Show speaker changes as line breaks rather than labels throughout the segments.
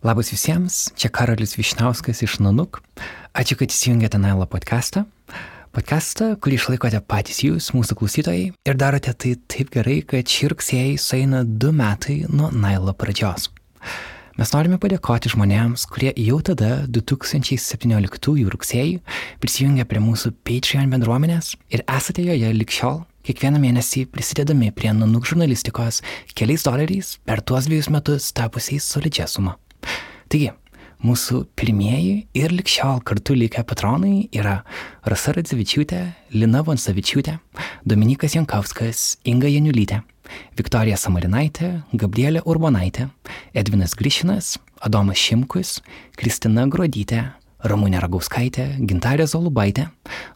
Labas visiems, čia Karolis Višnauskas iš Nanuk. Ačiū, kad įsijungėte Nailo podcastą. Podcastą, kurį išlaikote patys jūs, mūsų klausytojai, ir darote tai taip gerai, kad šį rugsėjį sueina du metai nuo Nailo pradžios. Mes norime padėkoti žmonėms, kurie jau tada, 2017 rugsėjį, prisijungė prie mūsų Patreon bendruomenės ir esate joje likščiol kiekvieną mėnesį prisidedami prie nanuk žurnalistikos keliais doleriais per tuos dviejus metus tapusiais solidžia suma. Taigi, mūsų pirmieji ir likščiol kartu likę patronai yra Rasa Radzevičiūtė, Lina Vonsavičiūtė, Dominikas Jankauskas, Inga Janiulytė, Viktorija Samarinaitė, Gabrielė Urbonaitė, Edvinas Grišinas, Adomas Šimkus, Kristina Grodytė, Ramūnė Ragauskaitė, Gintarė Zolubaitė,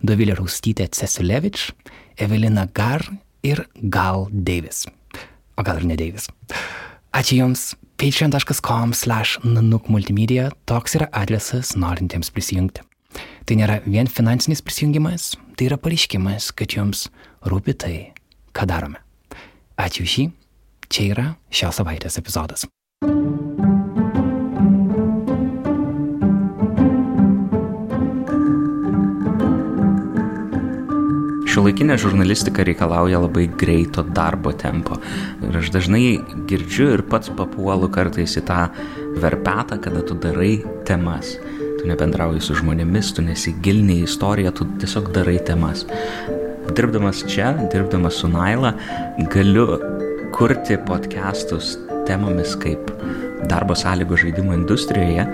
Dovilė Raustytė Cesilevič, Evelina Gar ir Gal Deivis. O gal ir ne Deivis. Ačiū Jums, patreon.com slash nanuk multimedia toks yra adresas norintiems prisijungti. Tai nėra vien finansinis prisijungimas, tai yra pareiškimas, kad jums rūpi tai, ką darome. Ačiū šį, čia yra šios savaitės epizodas.
Šiuolaikinė žurnalistika reikalauja labai greito darbo tempo. Ir aš dažnai girdžiu ir pats papuolu kartais į tą verpetą, kada tu darai temas. Tu nebendrauji su žmonėmis, tu nesigilini į istoriją, tu tiesiog darai temas. Dirbdamas čia, dirbdamas su Naila, galiu kurti podcastus temomis kaip darbo sąlygų žaidimo industrijoje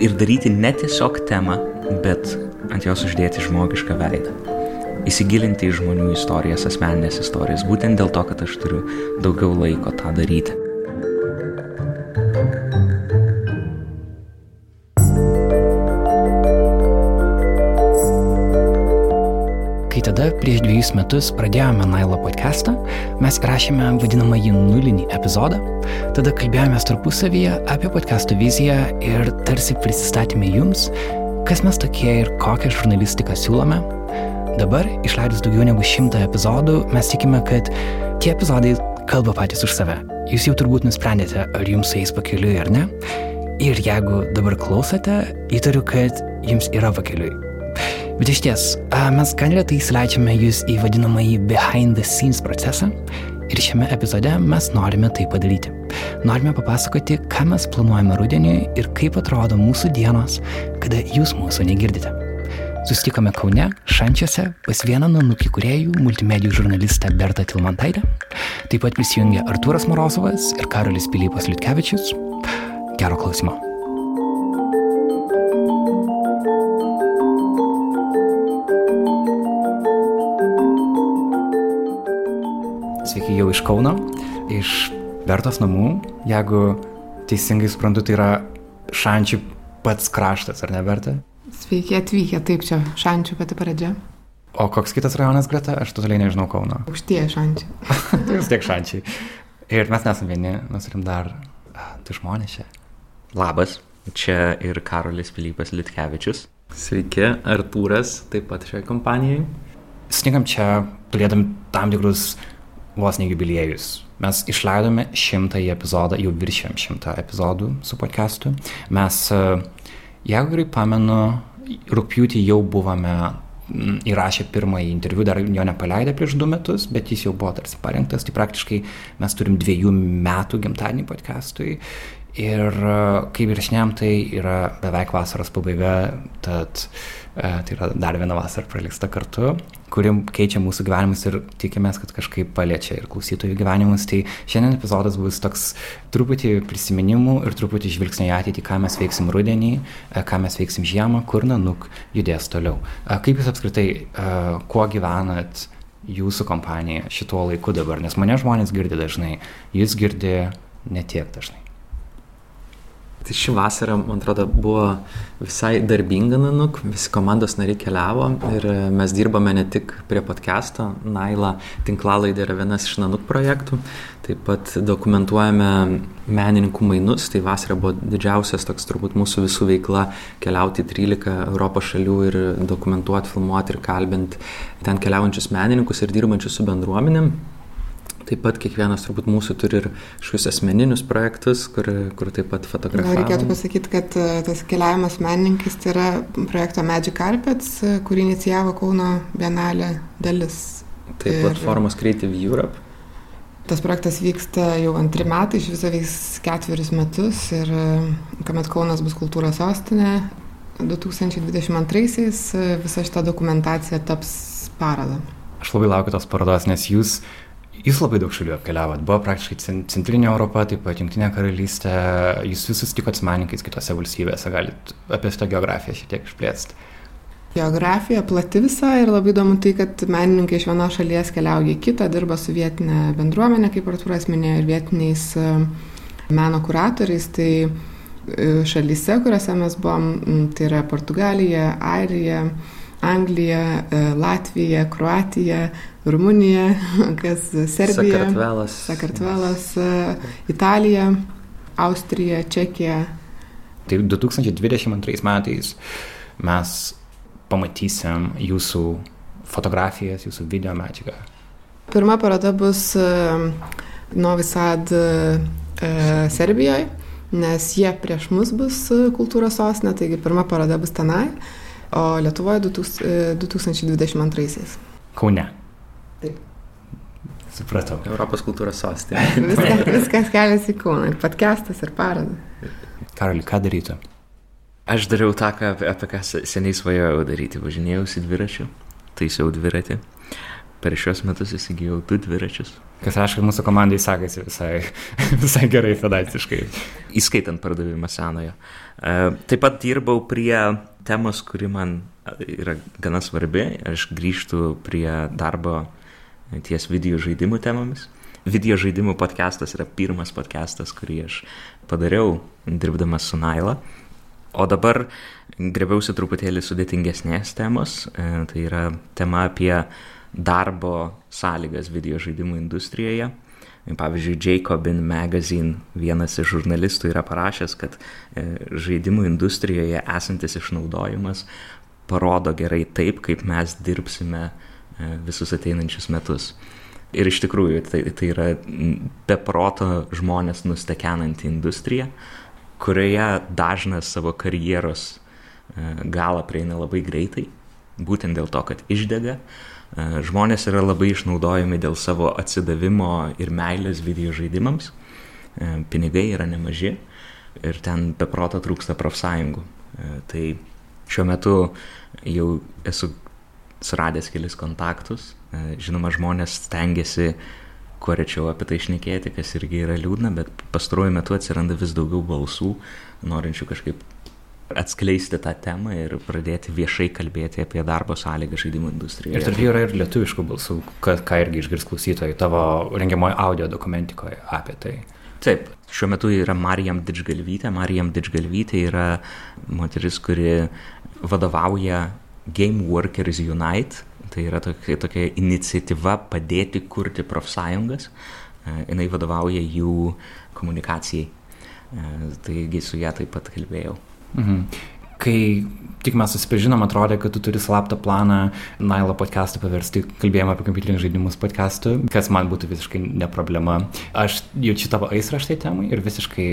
ir daryti ne tiesiog temą, bet ant jos uždėti žmogišką veidą įsigilinti į žmonių istorijas, asmeninės istorijas, būtent dėl to, kad aš turiu daugiau laiko tą daryti.
Kai tada prieš dviejus metus pradėjome Nailo podcastą, mes rašėme vadinamąjį nulinį epizodą, tada kalbėjomės tarpusavyje apie podcastų viziją ir tarsi prisistatėme jums, kas mes tokie ir kokią žurnalistiką siūlome, Dabar, išleidus daugiau negu šimtą epizodų, mes tikime, kad tie epizodai kalba patys už save. Jūs jau turbūt nusprendėte, ar jums eis pakeliui ar ne. Ir jeigu dabar klausote, įtariu, kad jums yra pakeliui. Bet iš ties, mes gan retai įsileidžiame jūs į vadinamąjį behind the scenes procesą ir šiame epizode mes norime tai padaryti. Norime papasakoti, ką mes planuojame rudenį ir kaip atrodo mūsų dienos, kada jūs mūsų negirdite. Sustikome Kaune, Šančiuose, pas vieną nanukį kuriejų, multimedijų žurnalistę Bertą Tilmantaitę. Taip pat prisijungė Artūras Morozovas ir Karolis Pilypas Liutkevičius. Gero klausimo. Sveiki jau iš Kauno, iš Bertos namų. Jeigu teisingai suprantu, tai yra Šančių pats kraštas, ar ne Berta?
Sveiki atvykę, taip čia Šančių pati pradžia.
O koks kitas rajonas greta? Aš totaliai nežinau Kauno.
Aukštie Šančiai.
vis tiek Šančiai. Ir mes nesame vieni, mes turim dar du žmonės čia.
Labas, čia ir Karolis Pilypas Litkevičius.
Sveiki, Artūras, taip pat šioje kompanijoje.
Snikam čia turėdami tam tikrus vos nejubiliejus. Mes išleidome šimtąjį epizodą, jau viršėm šimtą epizodų su podcastu. Mes, jeigu gerai pamenu, rūpjūtį jau buvome įrašė pirmąjį interviu, dar jo nepaleidę prieš du metus, bet jis jau buvo tarsi parengtas, tai praktiškai mes turim dviejų metų gimtadienį podcastui. Ir kaip ir šnėm, tai yra beveik vasaros pabaiga, tad tai yra dar viena vasara praleista kartu, kuri keičia mūsų gyvenimus ir tikimės, kad kažkaip paliečia ir klausytojų gyvenimus. Tai šiandien epizodas bus toks truputį prisiminimų ir truputį žvilgsnio į ateitį, ką mes veiksim rudenį, ką mes veiksim žiemą, kur nanuk judės toliau. Kaip jūs apskritai, kuo gyvenat jūsų kompanija šituo laiku dabar, nes mane žmonės girdi dažnai, jūs girdi ne tiek dažnai.
Tai ši vasara, man atrodo, buvo visai darbinga Nanuk, visi komandos nariai keliavo ir mes dirbame ne tik prie podcast'o, Naila tinklalaidė yra vienas iš Nanuk projektų, taip pat dokumentuojame menininkų mainus, tai vasara buvo didžiausias toks turbūt mūsų visų veikla keliauti į 13 Europos šalių ir dokumentuoti, filmuoti ir kalbinti ten keliaujančius menininkus ir dirbančius su bendruomenėm. Taip pat kiekvienas turbūt mūsų turi ir kažkokius asmeninius projektus, kur, kur taip pat
Gal
fotografuoja.
reikėtų pasakyti, kad e, tas keliavimas menininkais tai yra projekto Magic Carpets, e, kurį inicijavo Kauno Bienalė dalis.
Tai
ir-
platformos Creative Europe.
Tas projektas vyksta jau antri metai, iš viso veiks ketverius metus ir e, kuomet Kaunas bus kultūros sostinė, 2022-aisiais e, visa šita dokumentacija taps paroda.
Aš labai laukiu tos parodos, nes jūs, jūs labai daug šalių apkeliavot. Buvo praktiškai cen- Centrinė Europa, taip pat Junktinė karalystė. Jūs visus susitikot su menininkais kitose valstybėse. Galit apie šitą geografiją šiek tiek išplėsti.
Geografija plati visa ir labai įdomu tai, kad menininkai iš vienos šalies keliauja į kitą, dirba su vietinė bendruomenė, kaip Arturas minėjo, ir vietiniais e, meno kuratoriais. Tai e, šalyse, kuriuose mes buvom, tai yra Portugalija, Airija, Anglija, e, Latvija, Kroatija, Rumunija, kas Serbija,
Sakartvelas.
Sakartvelas, e, Italija, Austrija, Čekija.
Tai 2022 metais mes pamatysim jūsų fotografijas, jūsų video medžiagą.
Pirma paroda bus e, Novi Sad e, Serbijoje, nes jie prieš mus bus e, kultūros sostinė, taigi pirma paroda bus tenai, o Lietuvoje 2000 e, 2022-aisiais.
Kaune.
Taip.
Supratau.
Europos kultūros sostinė.
Viskas, viskas keliasi į Kauną, ir podcastas, ir paroda.
Karoli, ką darytų?
Aš dariau tą, ką, apie, apie ką se- seniai svajojau daryti. Važinėjausi dviračiu, taisiau dviratį. Per šios metus įsigijau du dviračius.
Kas reiškia, kad mūsų komandai sekasi visai, visai gerai finansiškai.
įskaitant pardavimą senojo. E, Taip pat dirbau prie temos, kuri man yra gana svarbi. Aš grįžtu prie darbo ties video žaidimų temomis. Video žaidimų podcastas yra pirmas podcastas, kurį aš padariau dirbdamas su Naila. O dabar grebiausi truputėlį sudėtingesnės temos. E, Tai yra tema apie darbo sąlygas video žaidimų industrijoje. Pavyzdžiui, Jacobin Magazine vienas iš žurnalistų yra parašęs, kad e, žaidimų industrijoje esantis išnaudojimas parodo gerai taip, kaip mes dirbsime e, visus ateinančius metus. Ir iš tikrųjų, tai, tai yra beproto žmonės nustekenanti industrija, kurioje dažnas savo karjeros e, galą prieina labai greitai, būtent dėl to, kad išdega. E, Žmonės yra labai išnaudojami dėl savo atsidavimo ir meilės video žaidimams. E, Pinigai yra nemaži ir ten beproto trūksta profsąjungų. E, Tai šiuo metu jau esu suradęs kelis kontaktus. E, Žinoma, žmonės stengiasi kuo rečiau apie tai išnekėti, kas irgi yra liūdna, bet pastaruoju metu atsiranda vis daugiau balsų, norinčių kažkaip atskleisti tą temą ir pradėti viešai kalbėti apie darbo sąlygą žaidimų industrijoje.
Ir tarp jų yra ir lietuviškų balsų, kad, ką irgi išgirs klausytojai tavo rengiamoje audio dokumentikoje apie tai.
Taip, šiuo metu yra Marijam Didžgalvytė. Marijam Didžgalvytė yra moteris, kuri vadovauja Game Workers Unite. Tai yra tokia, tokia iniciatyva padėti kurti profsąjungas. Jis vadovauja jų komunikacijai. E, Taigi su ją taip pat kalbėjau.
Mhm. Kai tik mes susipažinom, atrodė, kad tu turi slaptą planą Nailo podcastą paversti kalbėjimą apie kompiuterinius žaidimus podcastų, kas man būtų visiškai ne problema. Aš jaučiu tavo aistrą šitai temai ir visiškai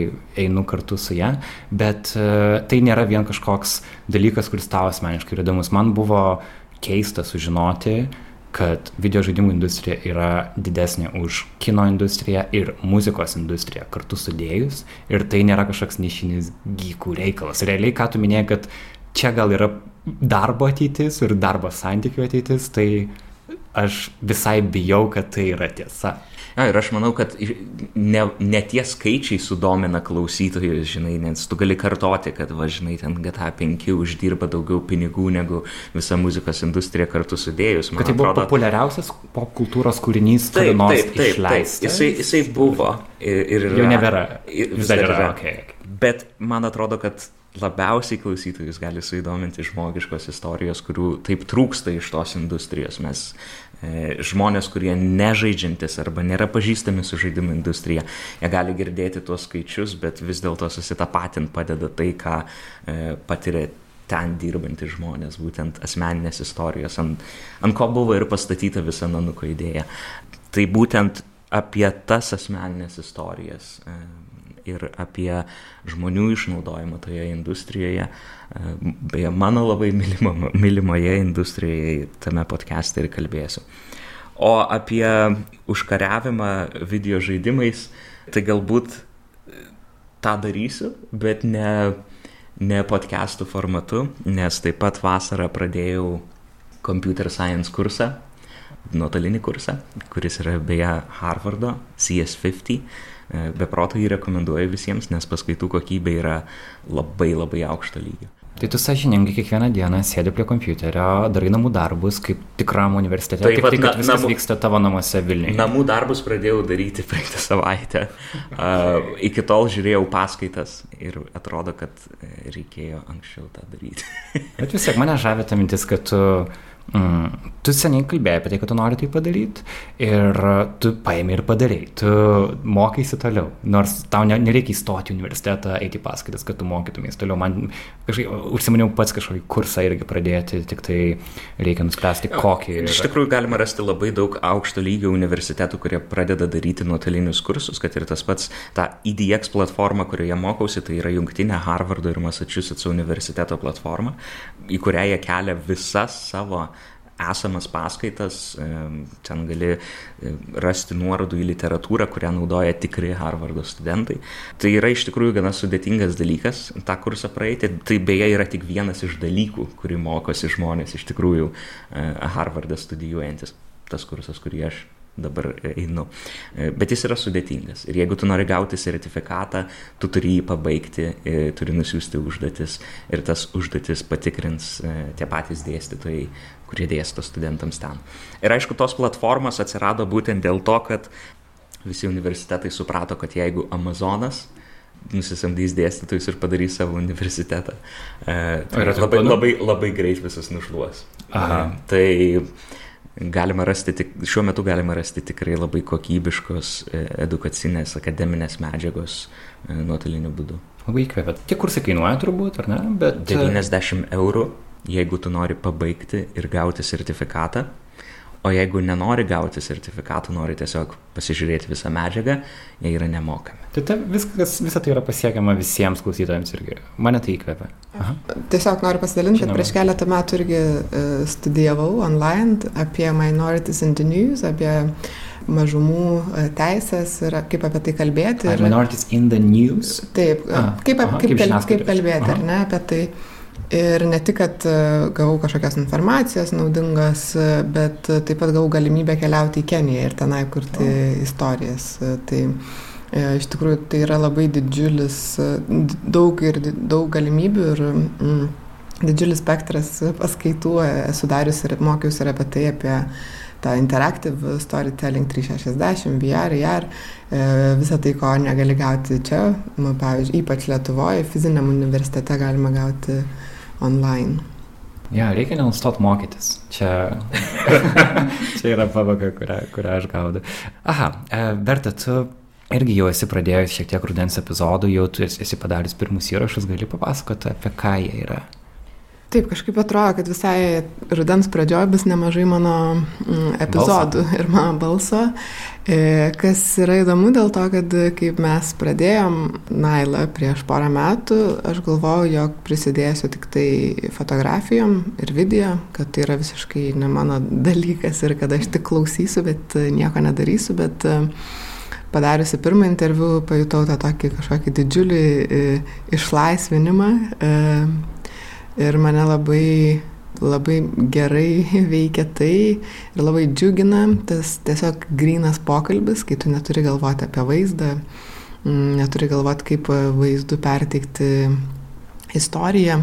einu kartu su ją, bet uh, tai nėra vien kažkoks dalykas, kuris tau asmeniškai yra įdomus. Man buvo keista sužinoti, kad video žaidimų industrija yra didesnė už kino industriją ir muzikos industriją kartu sudėjus. Ir tai nėra kažkoks nišinis gykų reikalas. Realiai, ką tu minėjai, kad čia gal yra darbo ateitis ir darbo santykių ateitis, tai aš visai bijau, kad tai yra tiesa.
Na ir aš manau, kad ne, ne tie skaičiai sudomina klausytojus, žinai, nes tu gali kartoti, kad, va, žinai, ten GTA 5 uždirba daugiau pinigų negu visa muzikos industrija kartu sudėjus. Man
Kad tai buvo
atrodo-
populiariausias pop kultūros kūrinys,
Taip,
kada nors
taip, taip, taip.
išleistas.
Jisai, jisai buvo. Ir, ir
Jau nebėra.
ir
Vis dar yra. Okay.
Bet man atrodo, kad labiausiai klausytojus gali suįdominti žmogiškos istorijos, kurių taip trūksta iš tos industrijos. Mes žmonės, kurie nežaidžiantis arba nėra pažįstami su žaidimų industrija, jie gali girdėti tuos skaičius, bet vis dėlto susitapatinti padeda tai, ką e, patiria ten dirbantys žmonės, būtent asmeninės istorijos, ant, ant ko buvo ir pastatyta visa Nanuko idėja. Tai būtent apie tas asmeninės istorijas e, ir apie žmonių išnaudojimą toje industrijoje, beje, mano labai mylimo, mylimoje industrijoje tame podcast'e ir kalbėsiu. O apie užkariavimą video žaidimais, tai galbūt tą darysiu, bet ne, ne podcastų formatu, nes taip pat vasarą pradėjau computer science kursą nuotolinį kursą, kuris yra beje Harvardo CS50. E, Beproto jį rekomenduoju visiems, nes paskaitų kokybė yra labai labai aukšto lygio.
Tai tu sąžiningai kiekvieną dieną sėdi prie kompiuterio, darai namų darbus, kaip tikram universitete.
Tai
Tik tai, kad
na-
viskas
namų-
vyksta tavo namuose Vilniuje.
Namų darbus pradėjau daryti praeitą savaitę. Uh, iki tol žiūrėjau paskaitas ir atrodo, kad e, reikėjo anksčiau tą daryti.
Bet vis tiek mane žavė ta mintis, kad tu, mm, tu seniai kalbėjai apie tai, kad tu nori tai padaryti ir tu paėmė ir padarai. Tu mokaisi toliau. Nors tau ne, nereikia įstoti į universitetą, eiti paskaitas, kad tu mokytumės toliau. Man kažkaip užsimaniau pats kažkokį kursą irgi pradėti, tik tai reikia nuspręsti kokį.
Iš tikrųjų galima rasti labai daug aukšto lygio universitetų, kurie pradeda daryti nuotolinius kursus, kad ir tas pats ta EDX platforma, kurioje mokausi, tai yra jungtinė Harvardo ir Massachusetts universiteto platforma, į kurią jie kelia visas savo esamas paskaitas, em, ten gali em, rasti nuorodų į literatūrą, kurią naudoja tikri Harvardo studentai. Tai yra iš tikrųjų gana sudėtingas dalykas tą kursą praeiti. Tai beje yra tik vienas iš dalykų, kurį mokosi žmonės iš tikrųjų e, Harvardą studijuojantis. Tas kursas, kurį aš dabar einu. E, Bet jis yra sudėtingas. Ir jeigu tu nori gauti sertifikatą, tu turi jį pabaigti, e, turi nusiųsti užduotis ir tas užduotis patikrins e, tie patys dėstytojai, kurie dėsto studentams ten. Ir aišku, tos platformos atsirado būtent dėl to, kad visi universitetai suprato, kad jeigu Amazonas nusisamdys dėstytojus ir padarys savo universitetą, e, tai
yra
labai,
planų?
labai, labai greit visas nušluos.
Aha.
E, Tai galima rasti, tik, šiuo metu galima rasti tikrai labai kokybiškos e, edukacinės, akademinės medžiagos e, nuotoliniu būdu.
Labai įkvėpia. Tie kursai kainuoja turbūt, ar ne? Bet
90 eurų, jeigu tu nori pabaigti ir gauti sertifikatą, o jeigu nenori gauti sertifikatų, nori tiesiog pasižiūrėti visą medžiagą, jie yra nemokami.
Tai ta, viskas, visa tai yra pasiekiama visiems klausytojams irgi. Mane tai įkvėpia. Aha.
Tiesiog noriu pasidalinti, kad prieš keletą metų irgi e, studijavau online apie minorities in the news, apie mažumų e, teisės ir kaip apie tai kalbėti. Ir,
Minorities in the news.
taip, kaip,
aha,
kaip,
kaip
kaip,
žiniasklaidos.
kaip kalbėti,
Aha.
ar ne, apie tai. Ir ne tik, kad e, gavau kažkokios informacijos naudingos, e, bet e, taip pat gavau galimybę keliauti į Keniją ir tenai kurti istorijas. E, Tai iš tikrųjų tai yra labai didžiulis, daug ir daug galimybių ir mm, didžiulis spektras paskaitų esu darius ir mokiausi ir apie tai, apie tą Interactive Storytelling 360, VR, IR, visą tai, ko negali gauti čia, nu, pavyzdžiui, ypač Lietuvoje, fiziniam universitete galima gauti online.
Ja, reikia nenustot mokytis. Čia, čia yra pabaiga, kurią, kurią aš gaudau. Aha, e, Berta, tu irgi jau esi pradėjęs šiek tiek rudens epizodų, jau tu esi padaręs pirmus įrašus, gali papasakoti, apie ką jie yra.
Taip, kažkaip atrodo, kad visai rudens pradžioje bus nemažai mano mm, epizodų balso. ir mano balso. E, kas yra įdomu dėl to, kad kaip mes pradėjom Nailą prieš porą metų, aš galvojau, jog prisidėsiu tik tai fotografijom ir video, kad tai yra visiškai ne mano dalykas ir kad aš tik klausysiu, bet e, nieko nedarysiu, bet e, padariusi pirmą interviu pajutau tą tokį kažkokį didžiulį e, išlaisvinimą. E, Ir mane labai, labai gerai veikia tai ir labai džiugina tas tiesiog grinas pokalbis, kai tu neturi galvoti apie vaizdą, mm, neturi galvoti, kaip vaizdu perteikti istoriją,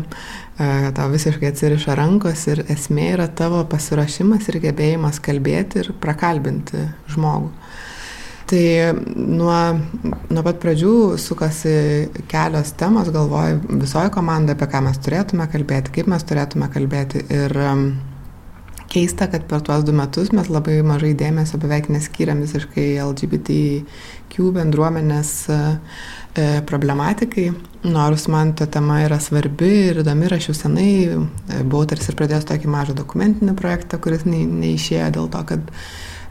e, tau visiškai atsiriša rankos ir esmė yra tavo pasiruošimas ir gebėjimas kalbėti ir prakalbinti žmogų. Tai nuo, nuo pat pradžių sukasi kelios temos, galvoju visoji komanda, apie ką mes turėtume kalbėti, kaip mes turėtume kalbėti. Ir um, keista, kad per tuos du metus mes labai mažai dėmesio beveik neskyrėm visiškai LGBTQ bendruomenės e, problematikai. Nors man ta tema yra svarbi ir įdomi, ir aš jau senai e, buvau tarsi ir pradėjęs tokį mažą dokumentinį projektą, kuris ne, neišėjo dėl to, kad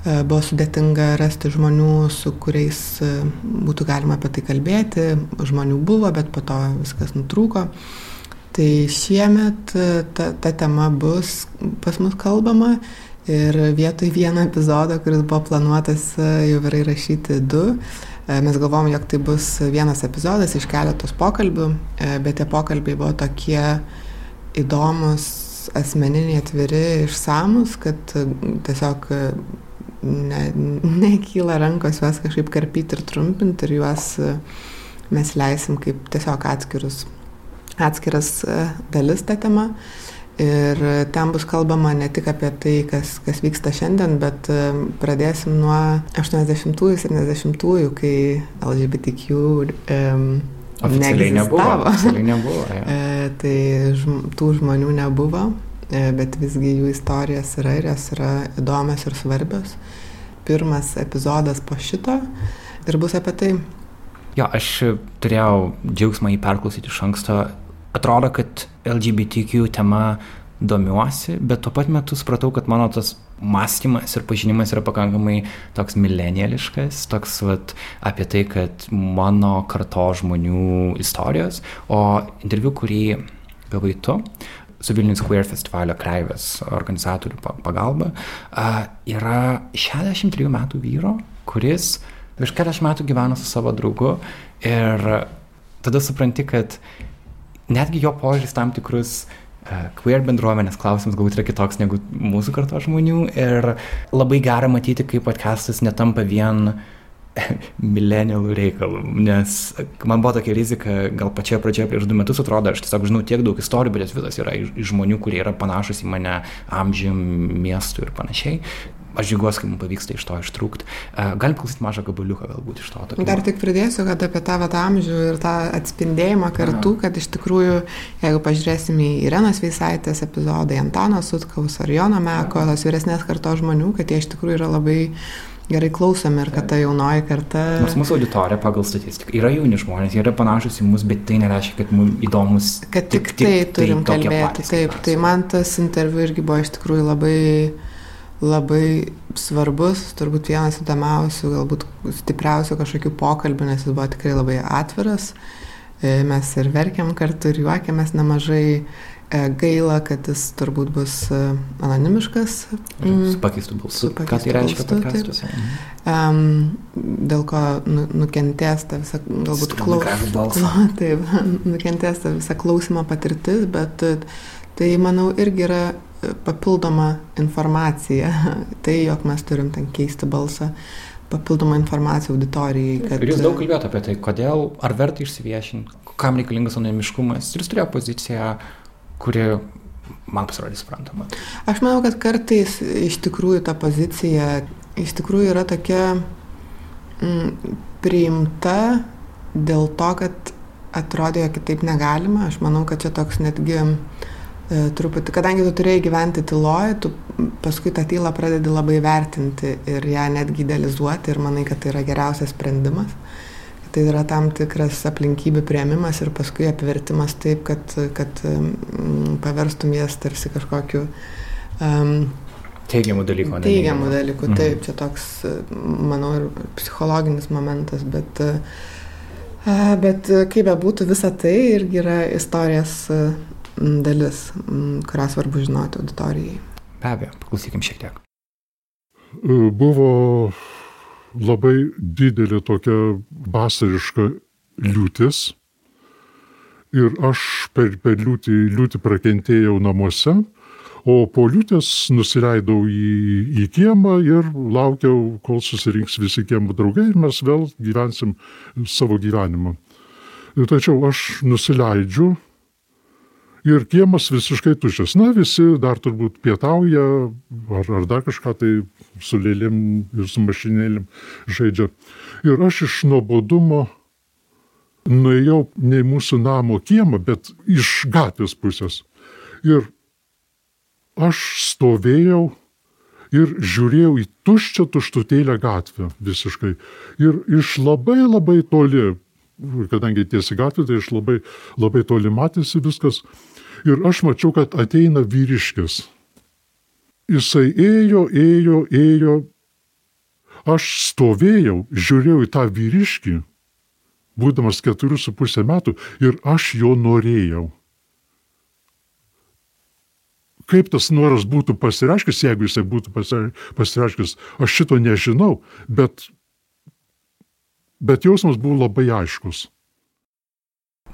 buvo sudėtinga rasti žmonių, su kuriais e, būtų galima apie tai kalbėti. Žmonių buvo, bet po to viskas nutrūko. Tai šiemet e, ta, ta tema bus pas mus kalbama ir vietoj vieno epizodo, kuris buvo planuotas, jau yra įrašyti du. Mes galvom, jog tai bus vienas epizodas iš keletos pokalbių, bet tie pokalbiai buvo tokie įdomus, asmeniniai, atviri, išsamus, kad tiesiog ne, nekyla rankos juos kažkaip karpyti ir trumpinti ir juos e, mes leisim kaip tiesiog atskirus, atskiras e, dalis tą temą. Ir ten bus kalbama ne tik apie tai, kas, kas vyksta šiandien, bet e, pradėsim nuo 80-ųjų, 70-ųjų, kai LGBTQ um,
Oficialiai nebuvo. Oficialiai nebuvo ja.
tai žm, tų žmonių nebuvo. E, bet visgi jų istorijos yra ir jos yra įdomios ir svarbios. Pirmas epizodas po šito ir bus apie tai.
Jo, aš turėjau džiaugsmą jį perklausyti iš anksto. Atrodo, kad LGBTQ tema domiuosi, bet tuo pat metu supratau, kad mano tas mąstymas ir pažinimas yra pakankamai toks mileniališkas, toks vat, apie tai, kad mano karto žmonių istorijos, o interviu, kurį gavai tu, su Vilnius Queer festivalio Kreivės organizatorių pagalba, yra 63 metų vyro, kuris virš 40 metų gyvena su savo draugu ir tada supranti, kad netgi jo požiūris tam tikrus queer bendruomenės klausimas galbūt yra kitoks negu mūsų karto žmonių ir labai gera matyti, kaip podcastas netampa vien uh, milenialų reikalų, nes man buvo tokia rizika, gal pačioje pradžioje prieš du metus atrodo, aš tiesiog žinau tiek daug istorijų, bet jos visos yra iš, iš žmonių, kurie yra panašus į mane amžium, miestų ir panašiai. Aš džiaugiuosi, kai mums pavyksta iš to ištrūkti. Uh, galim klausyti mažą gabaliuką galbūt iš to. Tokio.
Dar tik pridėsiu, kad apie tą amžių ir tą atspindėjimą kartu, Aha. kad iš tikrųjų, jeigu pažiūrėsim į Irenos Veisaitės epizodą, Antano Sutkaus ar Jono Meko, tos vyresnės kartos žmonių, kad jie iš tikrųjų yra labai gerai klausomi ir kad ta jaunoji karta.
Nors mūsų auditorija pagal statistiką yra jauni žmonės, jie yra panašus į mus, bet tai nereiškia, kad mums įdomus.
Kad tik, tik tai turim tai kalbėti. Taip, tai man tas interviu irgi buvo iš tikrųjų labai, labai svarbus, turbūt vienas įdomiausių, galbūt stipriausių kažkokių pokalbių, nes jis buvo tikrai labai atviras. E, mes ir verkiam kartu, ir juokiamės nemažai gaila, kad jis turbūt bus e, anonimiškas.
Mm. Su pakeistu balsu. Ką tai reiškia podcastuose?
Um, dėl ko nu, nukentės ta visa, galbūt klausimo. Taip, nukentės ta visa klausimo patirtis, bet tai, manau, irgi yra papildoma informacija. tai, jog mes turim ten keisti balsą papildoma informacija auditorijai.
Kad... Ir jūs daug kalbėjote apie tai, kodėl, ar verta išsiviešinti, kam reikalingas anonimiškumas. Ir jūs turėjo poziciją kuri man pasirodė suprantama.
Aš manau, kad kartais iš tikrųjų ta pozicija iš tikrųjų yra tokia mm, priimta dėl to, kad atrodė, jog kitaip negalima. Aš manau, kad čia toks netgi e, truputį, kadangi tu turėjai gyventi tyloje, tu paskui tą tylą pradedi labai vertinti ir ją netgi idealizuoti ir manai, kad tai yra geriausias sprendimas tai yra tam tikras aplinkybių prieimimas ir paskui apvertimas taip, kad, kad um, paverstum jas tarsi kažkokiu um,
Teigiamų dalykų.
Teigiamų dalykų, mhm. taip, čia toks, manau, ir psichologinis momentas, bet, bet kaip bebūtų, visa tai irgi yra istorijos dalis, kurią svarbu žinoti auditorijai.
Be abejo, paklausykim šiek tiek.
Buvo labai didelė tokia vasariška liūtis. Ir aš per, per liūtį, liūtį prakentėjau namuose, o po liūtės nusileidau į, į kiemą ir laukiau, kol susirinks visi kiemų draugai ir mes vėl gyvensim savo gyvenimą. Tačiau aš nusileidžiu ir kiemas visiškai tuščias. Na, visi dar turbūt pietauja ar, ar dar kažką tai su lėlėm ir su mašinėlėm žaidžia. Ir aš iš nuobodumo nuėjau ne į mūsų namo kiemą, bet iš gatvės pusės. Ir aš stovėjau ir žiūrėjau į tuščią tuštutėlę gatvę visiškai. Ir iš labai labai toli, kadangi tiesi gatvė, tai iš labai, labai toli matėsi viskas, Ir aš mačiau, kad ateina vyriškis. Jisai ėjo, ėjo, ėjo aš stovėjau, žiūrėjau į tą vyriškį, būdamas keturių su pusę metų, ir aš jo norėjau. Kaip tas noras būtų pasireiškęs, jeigu jisai būtų pasireiškęs, aš šito nežinau, bet, bet jausmas buvo labai aiškus.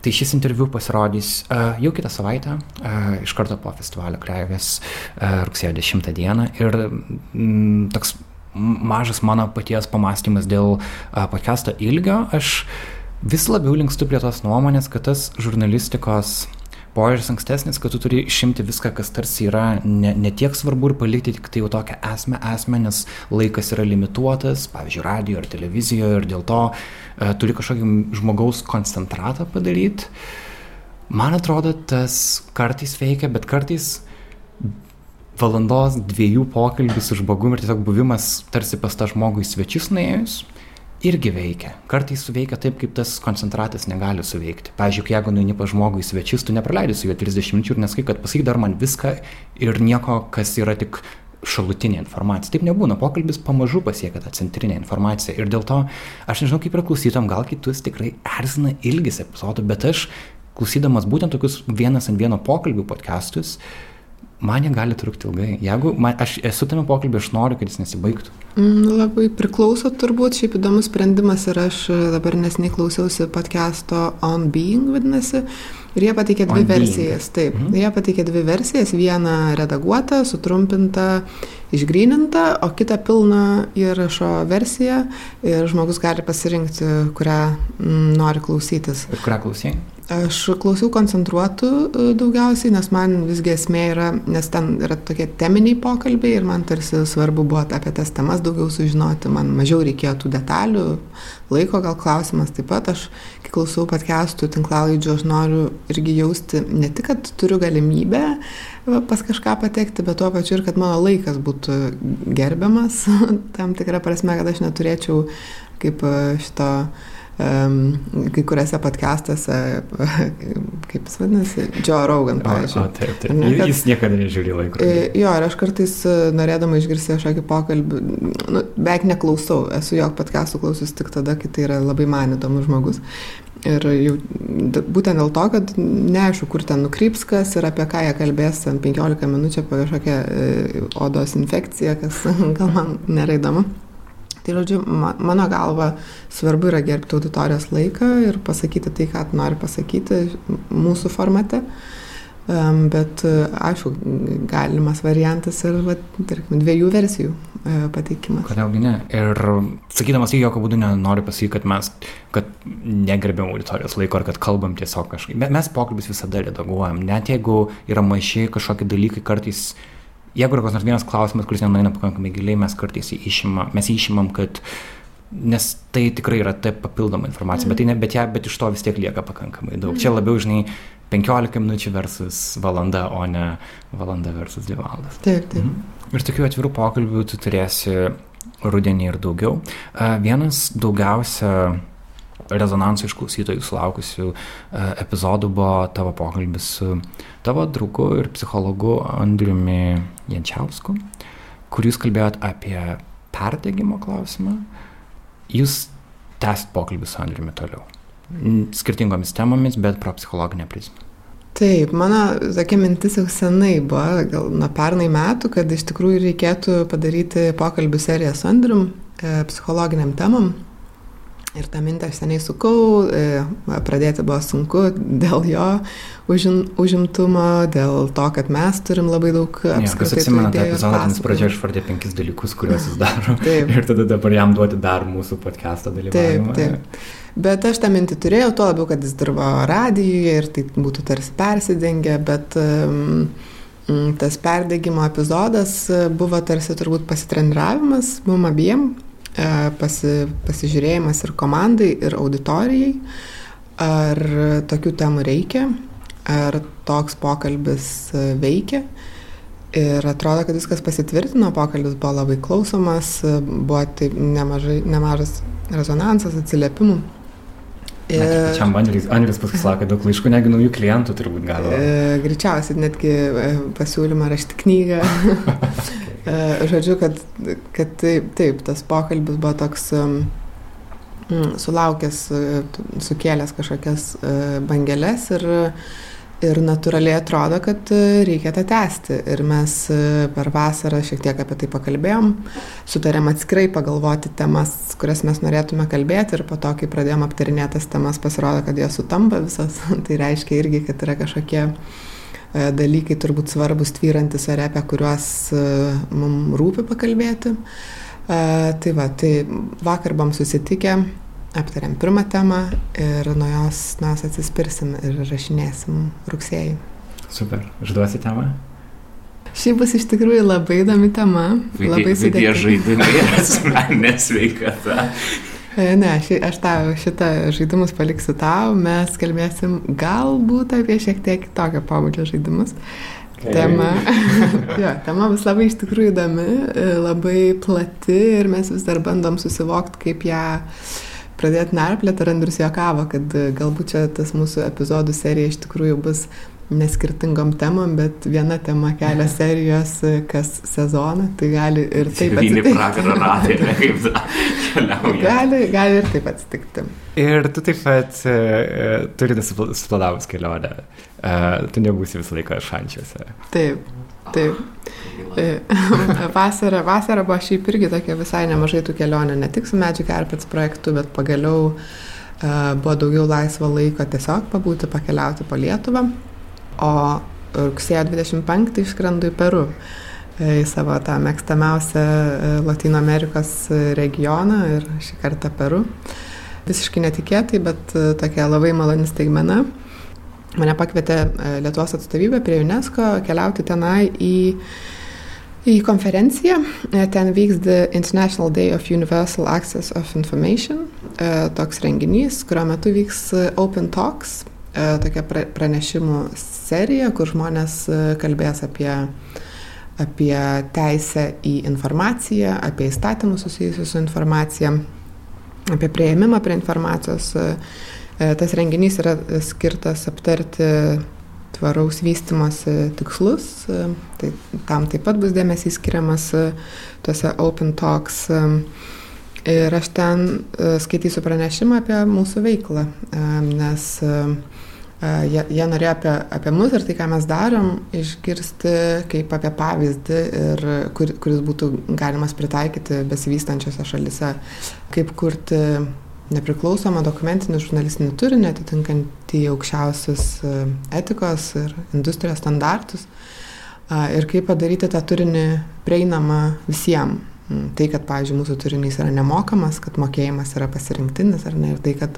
Tai šis interviu pasirodys uh, jau kitą savaitę, uh, iš karto po festivalio Kreivės uh, rugsėjo 10 dieną. Ir mm, toks mažas mano paties pamastymas dėl uh, podcast'o ilgio, aš vis labiau linkstu prie tos nuomonės, kad tas žurnalistikos požiūris ankstesnis, kad tu turi išimti viską, kas tarsi yra ne, ne tiek svarbu ir palikti tik tai jau tokią esmę, esmę, nes laikas yra limituotas, pavyzdžiui, radio ar televizijoje ir dėl to uh, turi kažkokį žmogaus koncentratą padaryti. Man atrodo, tas kartais veikia, bet kartais valandos, dviejų pokalbis su žmogumi ir tiesiog buvimas tarsi pas tą žmogų į svečius nuėjus, irgi veikia. Kartais suveikia taip, kaip tas koncentratas negali suveikti. Pavyzdžiui, jeigu nueini pa žmogų į svečius, tu nepraleidi su juo 30 minučių ir neskai, kad pasakyk dar man viską ir nieko, kas yra tik šalutinė informacija. Taip nebūna, pokalbis pamažu pasiekia tą centrinę informaciją ir dėl to aš nežinau kaip ir klausytam, gal kitus tikrai erzina ilgis epizodų, bet aš klausydamas būtent tokius vienas ant vieno pokalbių podcastus, uh, man jie gali trukti ilgai. Jeigu man, aš esu tame pokalbį, aš noriu, kad jis nesibaigtų.
Mm, labai priklauso turbūt, šiaip įdomus sprendimas ir aš dabar nesnei klausiausi podcast'o On Being vadinasi. Ir jie pateikė dvi On versijas. Being. Taip, mhm. jie pateikė dvi versijas. Vieną redaguotą, sutrumpintą, išgrynintą, o kitą pilną įrašo versiją. Ir žmogus gali pasirinkti, kurią mm, nori klausytis.
Ir kurią klausai?
Aš klausiau koncentruotų e, daugiausiai, nes man visgi esmė yra, nes ten yra tokie teminiai pokalbiai ir man tarsi svarbu buvo apie tas temas daugiau sužinoti, man mažiau reikėjo tų detalių, laiko gal klausimas taip pat, aš kai klausau podcastų, tinklalaidžių, aš noriu irgi jausti ne tik, kad turiu galimybę pas kažką patekti, bet tuo pačiu ir kad mano laikas būtų gerbiamas, tam tikrą prasme, kad aš neturėčiau kaip e, šito kai kuriuose podcastuose, kaip jis vadinasi, Joe Rogan, pavyzdžiui.
O, taip, taip. Ne, kad, jis niekada nežiūri laiko.
E, jo, ir aš kartais e, norėdama išgirsti kažkokį pokalbį, nu, beveik neklausau, esu jo podcastų klausius tik tada, kai tai yra labai man įdomus žmogus. Ir jau būtent dėl to, kad neaišku, kur ten nukryps kas ir apie ką jie kalbės ten 15 minučių apie kažkokią e, odos infekciją, kas gal man nėra įdomu. Tai žodžiu, mano galva svarbu yra gerbti auditorijos laiką ir pasakyti tai, ką nori pasakyti mūsų formate. Bet aišku, galimas variantas ir, va, tarkim, dviejų versijų e, pateikimas.
Kodėlgi ne? Ir sakydamas, jokio būdu nenoriu pasakyti, kad mes, kad negerbėm auditorijos laiko ar kad kalbam tiesiog kažkaip. Mes pokalbis visada redaguojam, net jeigu yra maži kažkokie dalykai kartais jeigu yra koks nors vienas klausimas, kuris nenueina pakankamai giliai, mes kartais jį išimam, mes jį išimam, kad nes tai tikrai yra taip papildoma informacija, mm. bet, tai ne, bet, ja, bet iš to vis tiek lieka pakankamai daug. Mm. Čia labiau, žinai, 15 minučių versus valanda, o ne valanda versus 2 valandas.
Taip, taip. Mm.
Ir tokių atvirų pokalbių tu turėsi rudenį ir daugiau. Vienas daugiausia rezonanso iš klausytojų sulaukusių e, epizodų buvo tavo pokalbis su tavo draugu ir psichologu Andriumi Jančiausku, kur jūs kalbėjot apie perdegimo klausimą. Jūs tęsit pokalbį su Andriumi toliau. Skirtingomis temomis, bet pro psichologinę prizmę.
Taip, mano tokia mintis jau senai buvo, gal nuo pernai metų, kad iš tikrųjų reikėtų padaryti pokalbių seriją su Andrium e, psichologiniam temam. Ir tą mintį aš seniai sukau, e, pradėti buvo sunku dėl jo užim, užimtumo, dėl to, kad mes turim labai daug
apskritai. Ja, atsimena tą epizodą, nes pradžioje išvardė penkis dalykus, kuriuos jis daro. Taip. Ir tada dabar jam duoti dar mūsų podcast'o dalyvavimą. Taip, taip.
Bet aš tą mintį turėjau, tuo labiau, kad jis dirbo radijuje ir tai būtų tarsi persidengę, bet um, tas perdegimo epizodas buvo tarsi turbūt pasitreniravimas mum abiem pasi, pasižiūrėjimas ir komandai, ir auditorijai, ar tokių temų reikia, ar toks pokalbis e, veikia. Ir atrodo, kad viskas pasitvirtino, pokalbis buvo labai klausomas, e, buvo taip nemažai, nemažas rezonansas, atsiliepimų.
Ir... Čia Andris, Andris paskui sako, daug laiškų, negi naujų klientų turbūt.
E, greičiausiai netgi pasiūlymą rašti knygą. E, žodžiu, kad, kad taip, taip, tas pokalbis buvo toks um, sulaukęs, e, sukėlęs kažkokias uh, bangeles ir, ir natūraliai atrodo, kad reikia tą tęsti. Ir mes per vasarą šiek tiek apie tai pakalbėjom, sutarėm atskirai pagalvoti temas, kurias mes norėtume kalbėti ir po to, kai pradėjom aptarinėti tas temas, pasirodo, kad jos sutampa visas. tai reiškia irgi, kad yra kažkokie uh, E, dalykai turbūt svarbus tvyrantis ore, apie kuriuos e, mums rūpi pakalbėti. E, tai va, tai vakar buvom susitikę, aptarėm pirmą temą ir nuo jos mes atsispirsim ir rašinėsim rugsėjai.
Super, užduosi temą?
Ši bus iš tikrųjų labai įdomi tema.
Labai sudėtinga. Žaidimai ir asmeninė sveikata.
E, ne, ši, aš tau šitą žaidimus paliksiu tau, mes kalbėsim galbūt apie šiek tiek kitokio pobūdžio žaidimus. Tema, jo, tema bus labai iš tikrųjų įdomi, e, labai plati ir mes vis dar bandom susivokti, kaip ją pradėti narplėti. Ir Andrius juokavo, kad galbūt čia tas mūsų epizodų serija iš tikrųjų bus neskirtingom temom, bet viena tema kelia serijos kas sezoną, tai gali ir taip
atsitikti. Pragarą ratai, kaip ta keliauja.
Gali, gali ir taip atsitikti.
Ir tu taip pat uh, turi suplanavus kelionę. Uh, tu nebūsi visą laiką šančiuose.
Taip, taip. vasara, vasara buvo šiaip irgi tokia visai nemažai tų kelionių, ne tik su Magic Carpets projektu, bet pagaliau uh, buvo daugiau laisvo laiko tiesiog pabūti, pakeliauti po Lietuvą o rugsėjo 25 išskrendu į Peru, e, į savo tą mėgstamiausią e, Latino Amerikos regioną ir šį kartą Peru. Visiškai netikėtai, bet e, tokia labai maloni staigmena. Mane pakvietė Lietuvos atstovybė prie UNESCO keliauti tenai į į konferenciją. Ten vyks The International Day of Universal Access of Information, toks renginys, kurio metu vyks Open Talks, tokia pranešimų serija, kur žmonės e, kalbės apie, apie teisę į informaciją, apie įstatymus susijusius su informacija, apie prieimimą prie informacijos. E, e, tas renginys yra skirtas aptarti tvaraus vystimosi tikslus, tai tam taip pat bus dėmesys skiriamas tuose Open Talks. Ir aš ten skaitysiu pranešimą apie mūsų veiklą, nes Jie, jie norėjo apie, apie mus ir tai, ką mes darom, išgirsti kaip apie pavyzdį, ir, kur, kuris būtų galimas pritaikyti besivystančiose šalise, kaip kurti nepriklausomą dokumentinį žurnalistinį turinį, atitinkantį aukščiausius etikos ir industrijos standartus ir kaip padaryti tą turinį prieinamą visiems. Tai, kad, pavyzdžiui, mūsų turinys yra nemokamas, kad mokėjimas yra pasirinktinis, ar ne, ir tai, kad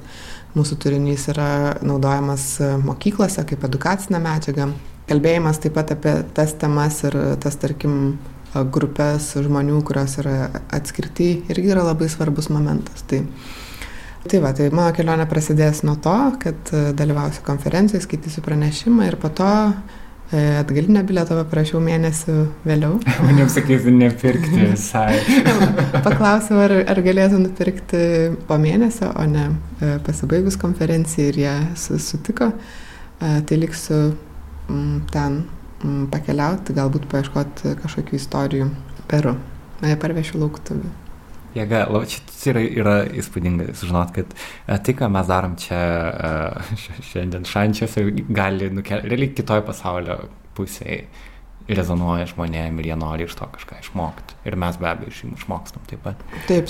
Mūsų turinys yra naudojamas mokyklose kaip edukacinė medžiaga. Kalbėjimas taip pat apie tas temas ir tas, tarkim, grupės žmonių, kurios yra atskirti, irgi yra labai svarbus momentas. Tai, tai va, tai mano kelionė prasidės nuo to, kad dalyvausiu konferencijoje, skaitysiu pranešimą ir po to atgalinio bilieto paprašiau mėnesių vėliau.
Maniau, sakysi, nepirkti visai.
Paklausiau, ar, ar galėtų nupirkti po mėnesio, o ne e, pasibaigus konferencijai ir jie sutiko. E, tai liksiu ten pakeliauti, galbūt paieškoti kažkokių istorijų Peru. Parvešiu lauktuvių
jėga. Čia yra, yra įspūdinga sužinot, kad e, tai, ką mes darom čia e, šiandien šančiuose, gali nukelti realiai kitoje pasaulio pusėje rezonuoja žmonėm ir jie nori iš to kažką išmokti. Ir mes be abejo iš jų išmokstam taip pat.
Taip,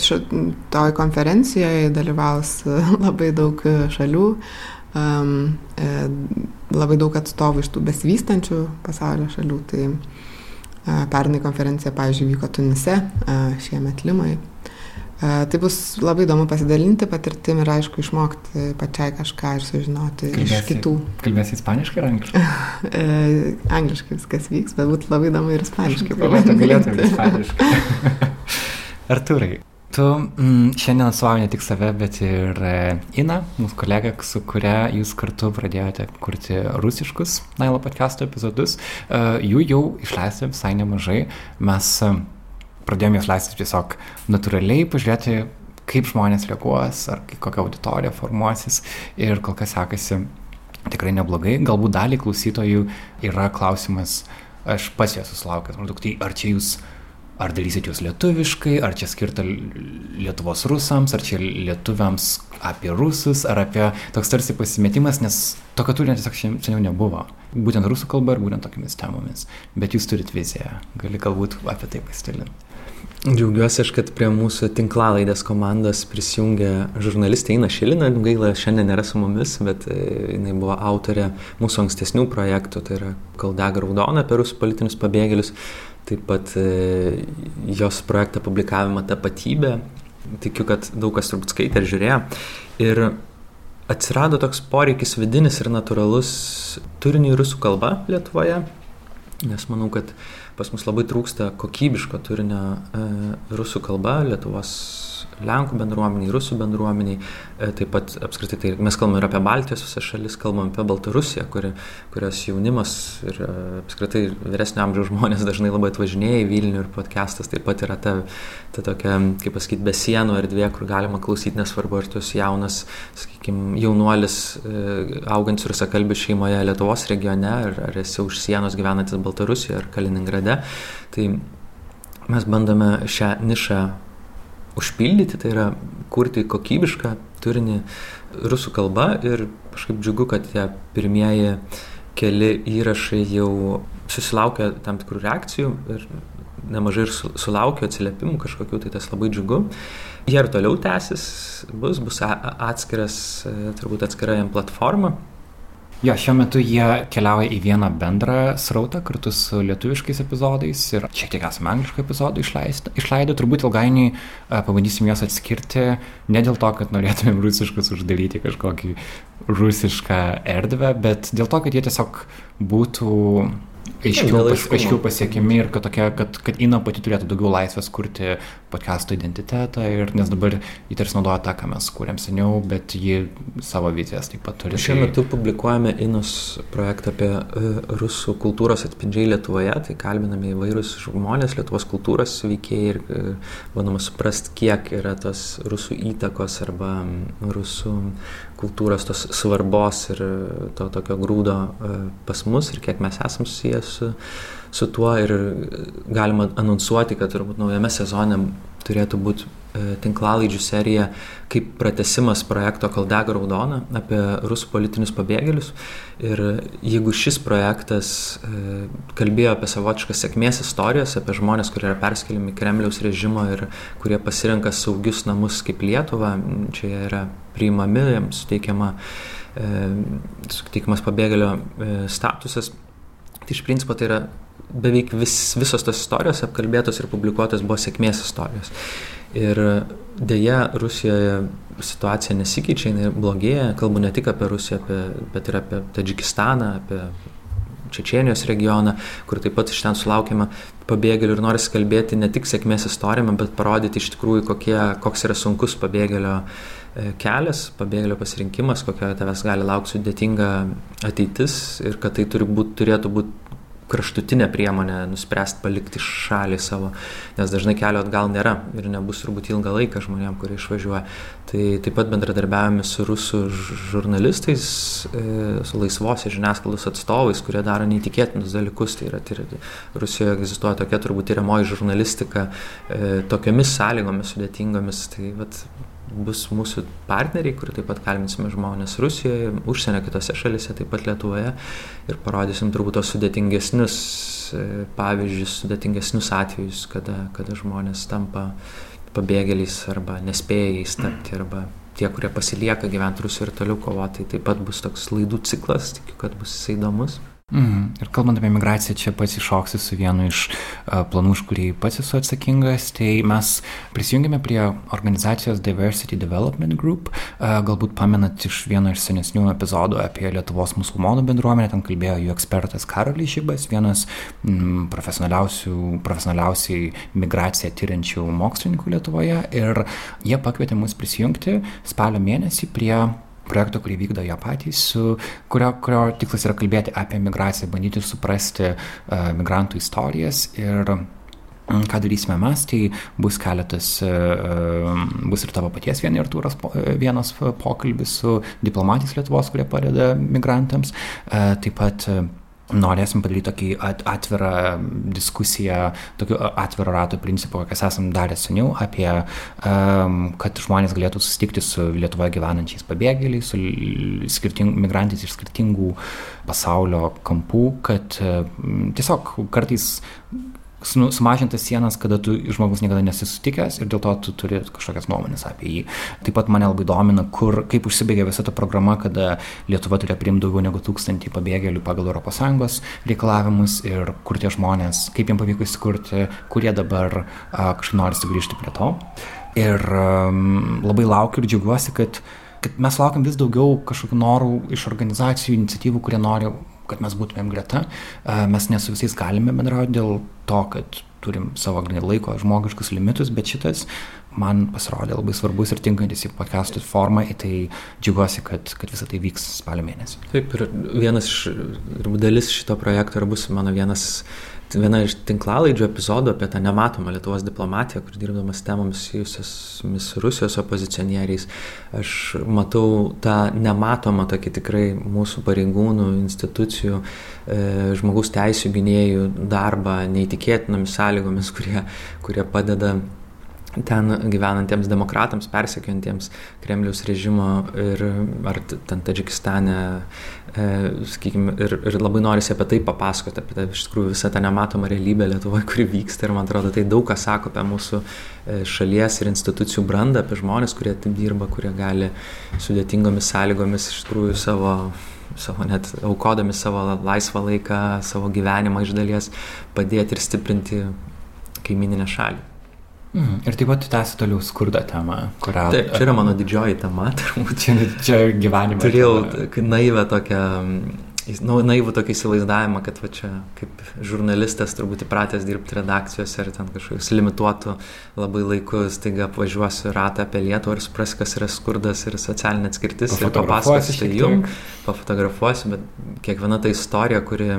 toj konferencijoje dalyvaus labai daug šalių, um, labai daug atstovų iš tų besivystančių pasaulio šalių. Tai uh, pernai konferencija, pavyzdžiui, vyko Tunise, uh, šiemet Limai. Tai bus labai įdomu pasidalinti patirtim ir aišku išmokti pačiai kažką ir sužinoti kalbėsi, iš kitų.
Kalbėsi ispaniškai ar angliškai?
E, angliškai viskas vyks, bet būtų labai įdomu ir ispaniškai.
Galėtum, galėtum ispaniškai. Arturai, tu mm, šiandien atstovauji ne tik save, bet ir e, Ina, mūsų kolega, su kuria jūs kartu pradėjote kurti rusiškus Nailo podcast'o epizodus. E, jų jau išleistė visai nemažai. Mes pradėjome jas leisti tiesiog natūraliai, pažiūrėti, kaip žmonės reaguos, ar kokia auditorija formuosis ir kol kas sekasi tikrai neblogai. Galbūt dalį klausytojų yra klausimas, aš pas jas susilaukęs, maždaug tai ar čia jūs ar darysit jūs lietuviškai, ar čia skirta Lietuvos rusams, ar čia lietuviams apie rusus, ar apie toks tarsi pasimetimas, nes tokio turinio tiesiog šiandien nebuvo. Būtent rusų kalba ir būtent tokiamis temomis. Bet jūs turit viziją, gali galbūt apie tai pasidalinti.
Džiaugiuosi aš, kad prie mūsų tinklalaidės komandos prisijungė žurnalistė Eina Šilina, gaila šiandien nėra su mumis, bet e, jinai buvo autorė mūsų ankstesnių projektų, tai yra Kaldega Raudona apie rusų politinius pabėgėlius, taip pat e, jos projektą publikavimą tapatybę. Tikiu, kad daug kas turbūt skaitė ir žiūrėjo. Ir atsirado toks poreikis vidinis ir natūralus turiniui rusų kalba Lietuvoje, nes manau, kad pas mus labai trūksta kokybiško turinio e, rusų kalba, Lietuvos Lenkų bendruomeniai, Rusų bendruomeniai, e, taip pat apskritai tai mes kalbame ir apie Baltijos visas šalis, kalbame apie Baltarusiją, kuri, kurios jaunimas ir e, apskritai vyresnio amžiaus žmonės dažnai labai atvažinėja į Vilnių ir podcastas taip pat yra ta, ta tokia, kaip pasakyti, be sienų erdvė, kur galima klausyti, nesvarbu, ar tu esi jaunas, sakykime, jaunuolis augantis rusakalbių šeimoje Lietuvos regione, ar, ar esi už sienos gyvenantis Baltarusijoje ar Kaliningrade. Tai mes bandome šią nišą užpildyti, tai yra kurti kokybišką turinį rusų kalba ir kažkaip džiugu, kad tie pirmieji keli įrašai jau susilaukia tam tikrų reakcijų ir nemažai ir sulaukia atsiliepimų kažkokių, tai tas labai džiugu. Jie ir toliau tęsis, bus, bus atskiras, turbūt atskira jam platforma,
Jo, šiuo metu jie keliauja į vieną bendrą srautą kartu su lietuviškais epizodais ir šiek tiek esame angliškų epizodų išleidę. Turbūt ilgainiui pabandysim juos atskirti ne dėl to, kad norėtumėm rusiškus uždaryti kažkokį rusišką erdvę, bet dėl to, kad jie tiesiog būtų aiškiau, pas, aiškiau pasiekiami ir kad, tokia, kad, kad Ina pati turėtų daugiau laisvės kurti podcast'o identitetą, ir, nes dabar jį tarsi naudoja tą, ką mes kūrėm seniau, bet ji savo vizijas taip pat turi.
Šiuo metu publikuojame Inos projektą apie uh, rusų kultūros atspindžiai Lietuvoje, tai kalbiname įvairius žmonės, Lietuvos kultūros veikėjai ir uh, bandoma suprasti, kiek yra tos rusų įtakos arba rusų kultūros tos svarbos ir to tokio grūdo uh, pas mus ir kiek mes esam susijęs su, su tuo ir galima anonsuoti, kad turbūt naujame sezone turėtų būti e, tinklalaidžių serija kaip pratesimas projekto Kaldega Raudona apie rusų politinius pabėgėlius. Ir jeigu šis projektas e, kalbėjo apie savotiškas sėkmės istorijas, apie žmonės, kurie yra perskeliami Kremliaus režimo ir kurie pasirenka saugius namus kaip Lietuva, čia yra priimami, jiems suteikiama, e, suteikiamas pabėgėlio statusas, Tai iš principo tai yra beveik vis, visos tos istorijos apkalbėtos ir publikuotos buvo sėkmės istorijos. Ir dėja Rusijoje situacija nesikeičia, jinai blogėja, kalbu ne tik apie Rusiją, apie, bet ir apie Tadžikistaną, apie Čečienijos regioną, kur taip pat iš ten sulaukime pabėgėlių ir norisi kalbėti ne tik sėkmės istorijame, bet parodyti iš tikrųjų, kokie, koks yra sunkus pabėgėlio e, kelias, pabėgėlio pasirinkimas, kokia tavęs gali laukti sudėtinga ateitis ir kad tai turi būt, turėtų būti kraštutinė priemonė nuspręsti palikti šalį savo, nes dažnai kelio atgal nėra ir nebus turbūt ilgą laiką žmonėm, kurie išvažiuoja. Tai taip pat bendradarbiavame su rusų žurnalistais, e, su laisvosios žiniasklaidos atstovais, kurie daro neįtikėtinus dalykus. Tai yra, tai Rusijoje egzistuoja tokia turbūt tyriamoji žurnalistika e, tokiamis sąlygomis sudėtingomis. Tai vat, bus mūsų partneriai, kur taip pat kalbinsime žmonės Rusijoje, užsienio kitose šalise, taip pat Lietuvoje ir parodysim turbūt tos sudėtingesnius e, pavyzdžius, sudėtingesnius atvejus, kada, kada žmonės tampa pabėgėliais arba nespėja jais tapti arba tie, kurie pasilieka gyventi Rusijoje ir toliau kovoti, tai taip pat bus toks laidų ciklas, tikiu, kad bus įdomus.
Mm. Ir kalbant apie migraciją, čia pats iššoksiu su vienu iš uh, planų, už kurį pats esu atsakingas. Tai mes prisijungėme prie organizacijos Diversity Development Group. Uh, galbūt pamenat iš vieno iš senesnių epizodų apie Lietuvos musulmonų bendruomenę. Ten kalbėjo jų ekspertas Karolis Žybas, vienas mm, profesionaliausiai migraciją tyriančių mokslininkų Lietuvoje. Ir jie pakvietė mus prisijungti spalio mėnesį prie projekto, kurį vykdo jie patys, kurio, kurio tikslas yra kalbėti apie migraciją, bandyti suprasti uh, migrantų istorijas ir mm, ką darysime mes, tai bus keletas, uh, bus ir tavo paties vien ir turas vienas pokalbis su diplomatais Lietuvos, kurie padeda migrantams, taip pat norėsim padaryti tokį atvirą diskusiją, tokiu atviro rato principu, kokias esam darę seniau, apie, um, kad žmonės galėtų susitikti su Lietuvoje gyvenančiais pabėgėliais, su skirting, migrantais iš skirtingų pasaulio kampų, kad um, tiesiog kartais sumažintas sienas, kada tu žmogus niekada nesisutikęs ir dėl to tu turi kažkokias nuomonės apie jį. Taip pat mane labai domina, kur, kaip užsibaigė visa ta programa, kada Lietuva turėjo priimti daugiau negu tūkstantį pabėgėlių pagal ES reikalavimus ir kur tie žmonės, kaip jiems pavyko įsikurti, kurie dabar kažkaip nori sugrįžti prie to. Ir um, labai laukiu ir džiaugiuosi, kad, kad mes laukiam vis daugiau kažkokių norų iš organizacijų, iniciatyvų, kurie nori kad mes būtumėm greta. Mes ne su visais galime bendrauti dėl to, kad turim savo laiko žmogiškus limitus, bet šitas man pasirodė labai svarbus ir tinkantis į podcastų formą, tai džiugiuosi, kad, kad visą tai vyks spalio mėnesį.
Taip, ir vienas iš dalis šito projekto ir bus mano vienas viena iš tinklalaidžių epizodų apie tą nematomą Lietuvos diplomatiją, kur dirbdamas temomis susijusiamis Rusijos opozicionieriais, aš matau tą nematomą tokį tikrai mūsų pareigūnų, institucijų, e, žmogaus teisų gynėjų darbą neįtikėtinomis sąlygomis, kurie, kurie padeda ten gyvenantiems demokratams, persekiantiems Kremliaus režimo ir ar ten Tadžikistane, e, sakykime, ir, ir labai norisi apie tai papasakoti, apie tai iš tikrųjų visą tą nematomą realybę Lietuvoje, kuri vyksta ir man atrodo tai daug ką sako apie mūsų e, šalies ir institucijų brandą, apie žmonės, kurie taip dirba, kurie gali sudėtingomis sąlygomis iš tikrųjų savo savo net aukodami savo laisvą laiką, savo gyvenimą iš dalies padėti ir stiprinti kaimininę šalį.
Mhm. Ir taip pat tęsi toliau skurdo temą, kurią...
Taip, čia yra mano didžioji tema, turbūt.
Čia, čia gyvenime.
Turėjau naivę tokią, nu, naivų tokį įsivaizdavimą, kad va čia kaip žurnalistas turbūt įpratęs dirbti redakcijose ar ten kažkokius limituotų labai laikus, taigi apvažiuosiu ratą apie Lietuvą ir suprasiu, kas yra skurdas ir socialinė atskirtis ir papasakosiu tai jums, pafotografuosiu, bet kiekviena ta istorija, kuri,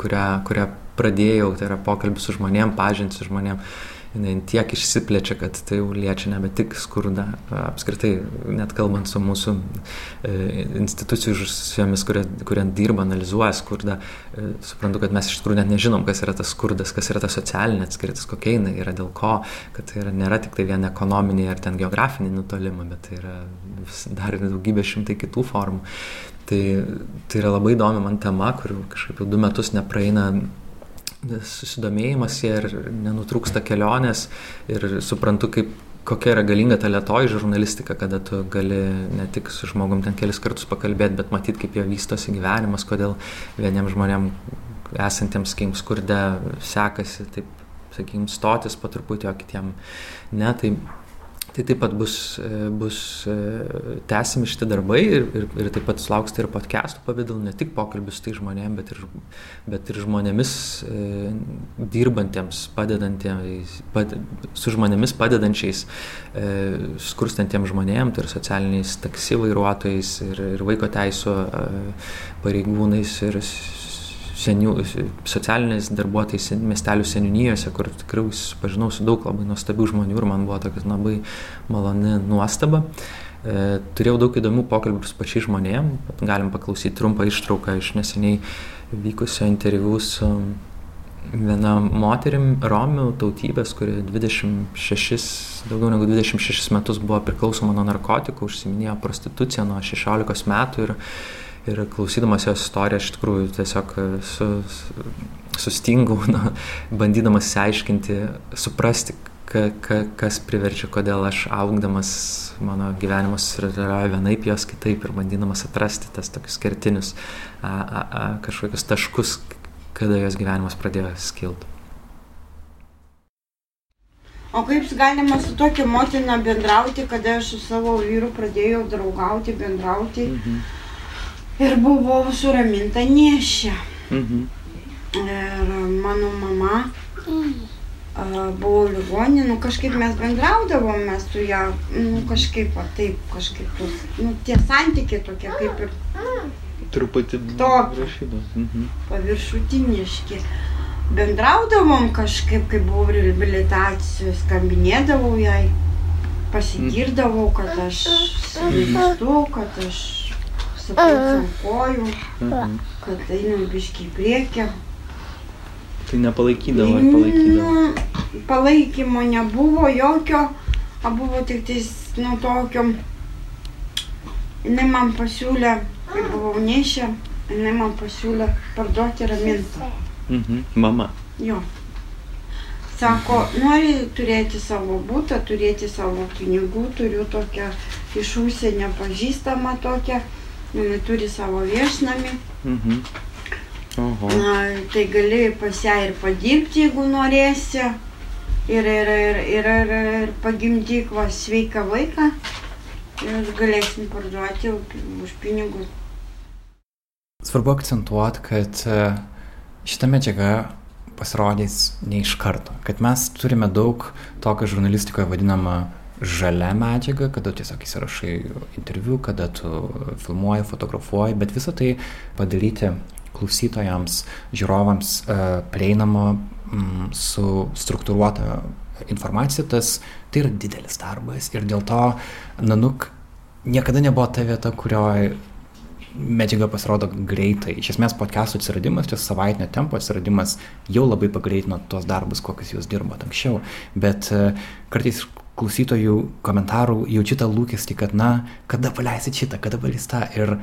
kurią, kurią pradėjau, tai yra pokalbis su žmonėm, pažinti su žmonėm jinai tiek išsiplečia, kad tai jau liečia nebe tik skurdą, apskritai, net kalbant su mūsų e, institucijų su jomis, kurie, kurie dirba, analizuoja skurdą, e, suprantu, kad mes iš tikrųjų net nežinom, kas yra tas skurdas, kas yra ta socialinė atskirtis, kokia jinai yra, dėl ko, kad tai yra, nėra tik tai vien ekonominiai ar ten geografiniai nutolimai, bet tai yra dar daugybė šimtai kitų formų. Tai, tai yra labai įdomi man tema, kurių kažkaip jau du metus nepraeina susidomėjimas ir nenutrūksta kelionės ir suprantu, kaip, kokia yra galinga ta lietoji žurnalistika, kada tu gali ne tik su žmogum ten kelis kartus pakalbėti, bet matyti, kaip jo vystosi gyvenimas, kodėl vieniems žmonėms esantiems, sakykim, skurde sekasi, taip, sakykim, stotis po truputį, o kitiem ne. Tai Tai taip pat bus, e, bus e, tęsimi šitie darbai ir, ir, ir taip pat sulauksite ir podcastų pavydalu, ne tik pokalbius tai žmonėmis, bet ir, bet ir žmonėmis e, dirbantiems, padedantiems, pad, su žmonėmis padedančiais e, skurstantiems žmonėms, tai ir socialiniais taksi vairuotojais, ir, ir vaiko teisų e, pareigūnais, ir senių, socialiniais darbuotojais miestelių seniūnijose, kur tikrai susipažinau su daug labai nuostabių žmonių ir man buvo tokia labai maloni nuostaba. E, turėjau daug įdomių pokalbių su pačiais žmonėm, galim paklausyti trumpą ištrauką iš neseniai vykusio interviu su viena moterim Romių tautybės, kuri 26, daugiau negu 26 metus buvo priklausoma nuo narkotikų, užsiminėjo prostituciją nuo 16 metų ir ir klausydamas jos istoriją aš iš tikrųjų tiesiog e, su, sustingau, na, bandydamas įsiaiškinti, suprasti, ka, ka, kas priverčia, kodėl aš augdamas mano gyvenimas yra vienaip, jos kitaip ir bandydamas atrasti tas tokius kertinius a, a, a, kažkokius taškus, kada jos gyvenimas pradėjo skilti.
O kaip galima su tokia motina bendrauti, kada aš su savo vyru pradėjau draugauti, bendrauti? Mhm ir buvau suraminta nešia. Mhm. Ir mano mama a, buvo ligonė, nu kažkaip mes bendraudavom, mes su ją, nu kažkaip, va, taip, kažkaip, tos, nu tie santykiai tokie kaip ir...
Truputį
tokie. Mhm. Paviršutiniški. Bendraudavom kažkaip, kai buvau reabilitacijos, skambinėdavau jai, pasigirdavau, kad aš sveistu, kad aš apsipūs ant kojų, kad einam biški į priekį.
Tai nepalaikydavo ar palaikydavo?
Nu, palaikymo nebuvo jokio, o buvo tik tais nuo tokio. Jis man pasiūlė, kai buvau nešę, jis man pasiūlė parduoti ramintą.
Mhm. Mama.
Jo. Sako, nori turėti savo būtą, turėti savo pinigų, turiu tokią iš užsienio pažįstamą tokią, turi savo viešnamį.
Mhm. Oho.
Na, tai gali pas ją ir padirbti, jeigu norėsi. Ir, ir, ir, ir, ir, ir pagimdyk va sveiką vaiką. Ir galėsim parduoti už pinigus.
Svarbu akcentuoti, kad e, šita medžiaga pasirodys ne iš karto. Kad mes turime daug to, kas žurnalistikoje vadinama žalia medžiaga, kada tiesiog įsirašai interviu, kada tu filmuoji, fotografuoji, bet visą tai padaryti klausytojams, žiūrovams e, prieinamo mm, su struktūruota informacija, tas tai yra didelis darbas ir dėl to Nanuk niekada nebuvo ta vieta, kurioje medžiaga pasirodo greitai. Iš esmės, podcastų atsiradimas, tas savaitinio tempo atsiradimas jau labai pagreitino tuos darbus, kokius jūs dirbote anksčiau. Bet uh, kartais klausytojų komentarų jaučiu tą lūkestį, kad, na, kada paleisit šitą, kada paleisit tą. Ir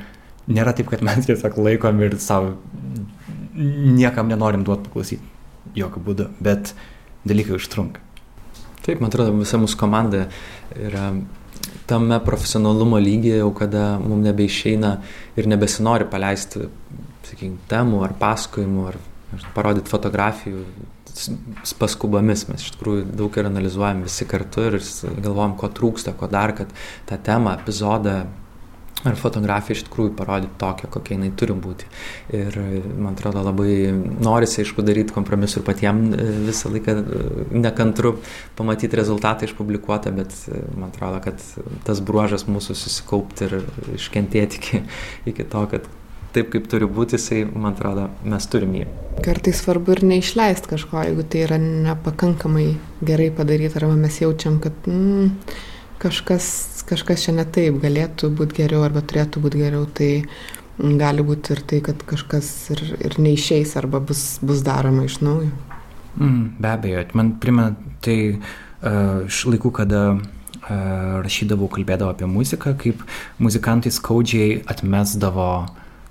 nėra taip, kad mes tiesiog laikom ir savo niekam nenorim duoti paklausyti. Jokių būdų. Bet dalykai užtrunka.
Taip, man atrodo, visa mūsų komanda yra tame profesionalumo lygyje, jau kada mums nebeišeina ir nebesinori paleisti, sakykime, temų ar pasakojimų ar, parodyti fotografijų paskubomis. Mes iš tikrųjų daug ir analizuojam visi kartu ir galvojam, ko trūksta, ko dar, kad tą temą, epizodą ar fotografiją iš tikrųjų parodyti tokią, kokia jinai turi būti. Ir man atrodo labai norisi, aišku, daryti kompromisų ir patiem e, visą laiką e, nekantru pamatyti rezultatą išpublikuotą, bet e, man atrodo, kad tas bruožas mūsų susikaupti ir iškentėti iki, iki to, kad taip, kaip turi būti, jisai, man atrodo, mes turim jį.
Kartais svarbu ir neišleisti kažko, jeigu tai yra nepakankamai gerai padaryti, arba mes jaučiam, kad mm, kažkas kažkas čia ne taip, galėtų būti geriau arba turėtų būti geriau, tai gali būti ir tai, kad kažkas ir, ir neišeis arba bus, bus daroma iš naujo.
Mm, be abejo, man primena tai uh, iš laikų, kada uh, rašydavau, kalbėdavau apie muziką, kaip muzikantai skaudžiai atmesdavo,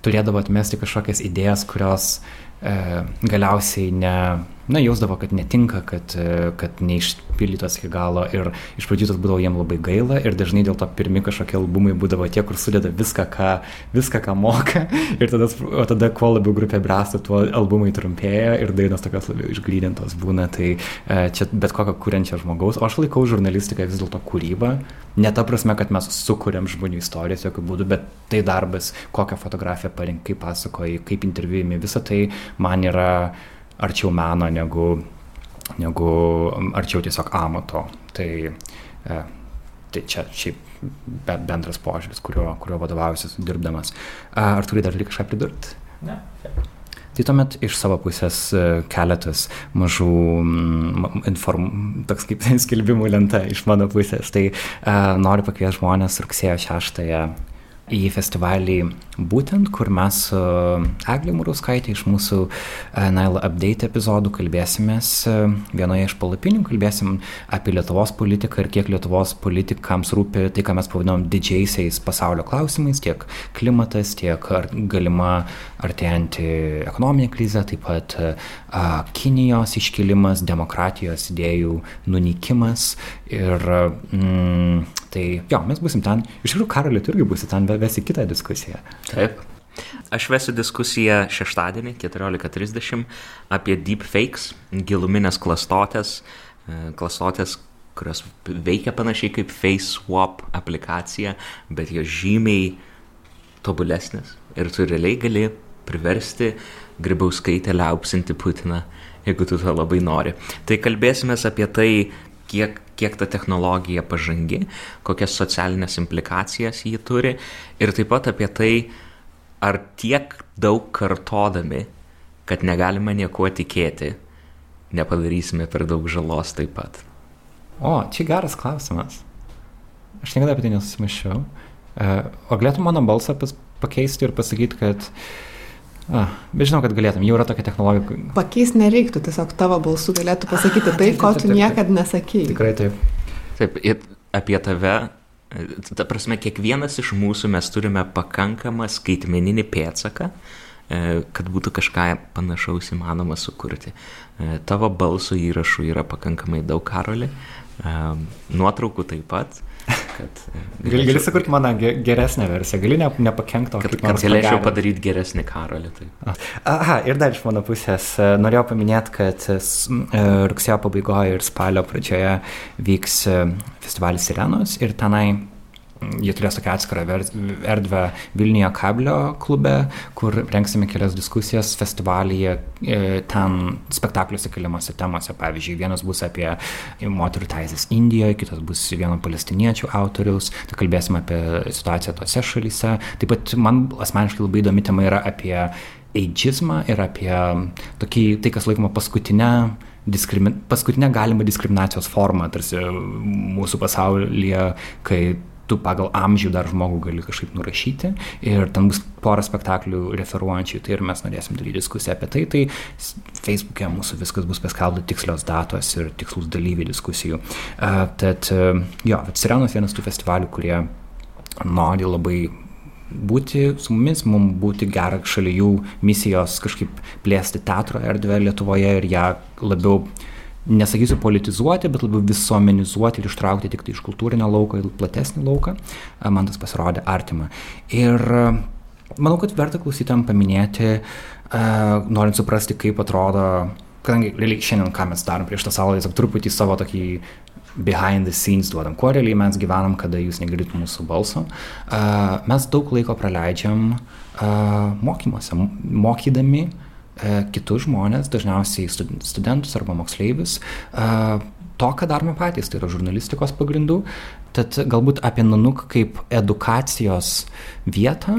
turėdavo atmesti kažkokias idėjas, kurios uh, galiausiai ne, na, jausdavo, kad netinka, kad, e, kad neišpildytos iki galo ir iš pradžių tas būdavo jiem labai gaila ir dažnai dėl to pirmi kažkokie albumai būdavo tie, kur sudeda viską, ką, viską, ką moka. Ir tada, o tada kuo labiau grupė bręsta, tuo albumai trumpėja ir dainos tokios labiau išglydintos būna, tai e, čia bet kokią kuriančią žmogaus, o aš laikau žurnalistiką vis dėlto kūrybą, ne ta prasme, kad mes sukūrėm žmonių istorijas jokių būdų, bet tai darbas, kokią fotografiją parinkai, kaip pasakoji, kaip interviujami, visa tai man yra arčiau meno negu, negu arčiau tiesiog amato. Tai, e, tai čia šiaip bendras požiūris, kuriuo, kuriuo vadovaujuosi dirbdamas. Ar turi dar kažką pridurti?
Ne.
Tai tuomet iš savo pusės e, keletas mažų inform, toks kaip skelbimų lenta iš mano pusės. Tai uh, noriu pakviesti žmonės rugsėjo 6 į festivalį būtent, kur mes su Eglė Murauskaitė iš mūsų e, Naila Update epizodų kalbėsimės e, vienoje iš palapinių, kalbėsim apie Lietuvos politiką ir kiek Lietuvos politikams rūpi tai, ką mes pavadinom didžiaisiais pasaulio klausimais, tiek klimatas, tiek ar galima artėjanti ekonominė krizė, taip pat a, Kinijos iškilimas, demokratijos idėjų nunykimas ir mm, tai jo, mes busim ten, iš tikrųjų Karolė irgi busi ten, vesi kitą diskusiją.
Taip. Aš vesiu diskusiją šeštadienį 14.30 apie deepfakes, giluminės klastotės, e, klastotės, kurios veikia panašiai kaip FaceSwap aplikacija, bet jos žymiai tobulesnės. Ir tu realiai gali priversti gribauskaitę liaupsinti Putiną, jeigu tu to labai nori. Tai kalbėsime apie tai, kiek, kiek ta technologija pažangi, kokias socialinės implikacijas ji turi ir taip pat apie tai, ar tiek daug kartodami, kad negalima niekuo tikėti, nepadarysime per daug žalos taip pat.
O, čia geras klausimas. Aš niekada apie tai nesusimašiau. Uh, o galėtum mano balsą pakeisti ir pasakyti, kad A, bet žinau, kad galėtum, jau yra tokia technologija.
Pakeis nereiktų, tiesiog tavo balsu galėtų pasakyti tai, ko tu niekada nesakėjai.
Tikrai taip.
Taip, ir apie tave, ta prasme, kiekvienas iš mūsų mes turime pakankamą skaitmeninį pėtsaką, e, kad būtų kažką panašaus įmanoma sukurti. E, tavo balso įrašų yra pakankamai daug, Karoli, e, nuotraukų taip pat.
Kad, gali, gali sukurti mano geresnę versiją, gali ne, nepakenkti,
kad, kad galėčiau padaryti geresnį karolį. Tai.
Aha, ir dar iš mano pusės e, norėjau paminėti, kad e, rugsėjo pabaigoje ir spalio pradžioje vyks e, festivalis Sirenos ir tenai Jie turės tokią atskirą erdvę Vilniuje kablio klube, kur rengsime kelias diskusijas festivalyje, e, ten spektakliuose keliamose temose. Pavyzdžiui, vienas bus apie moterų teisės Indijoje, kitas bus vieno palestiniečių autoriaus, tai kalbėsime apie situaciją tose šalyse. Taip pat man asmeniškai labai įdomi tema yra apie eidžizmą ir apie tokį, tai kas laikoma paskutinę diskrimi, paskutinę galimą diskriminacijos formą, tarsi mūsų pasaulyje, kai tu pagal amžių dar žmogų gali kažkaip nurašyti ir ten bus pora spektaklių referuojančių, tai ir mes norėsim daryti diskusiją apie tai, tai Facebook'e mūsų viskas bus paskelbta tikslios datos ir tikslus dalyviai diskusijų. Uh, tad uh, jo, Sirenos vienas tų festivalių, kurie nori labai būti su mumis, mums būti gera šalia jų misijos kažkaip plėsti teatro erdvę Lietuvoje ir ją labiau uh, nesakysiu politizuoti, bet labiau visuomenizuoti ir ištraukti tik tai iš kultūrinio lauko į platesnį lauką, man tas pasirodė artima. Ir manau, kad verta klausytam paminėti, norint suprasti, kaip atrodo, kadangi realiai šiandien ką mes darom prieš tą salą, tiesiog truputį savo tokį behind the scenes duodam, kuo realiai mes gyvenam, kada jūs negirditų mūsų balso. Mes daug laiko praleidžiam mokymuose, mokydami uh, kitus žmonės, dažniausiai studentus arba moksleivius, e, to, ką darome patys, tai yra žurnalistikos pagrindų. Tad galbūt apie Nanuk kaip edukacijos vietą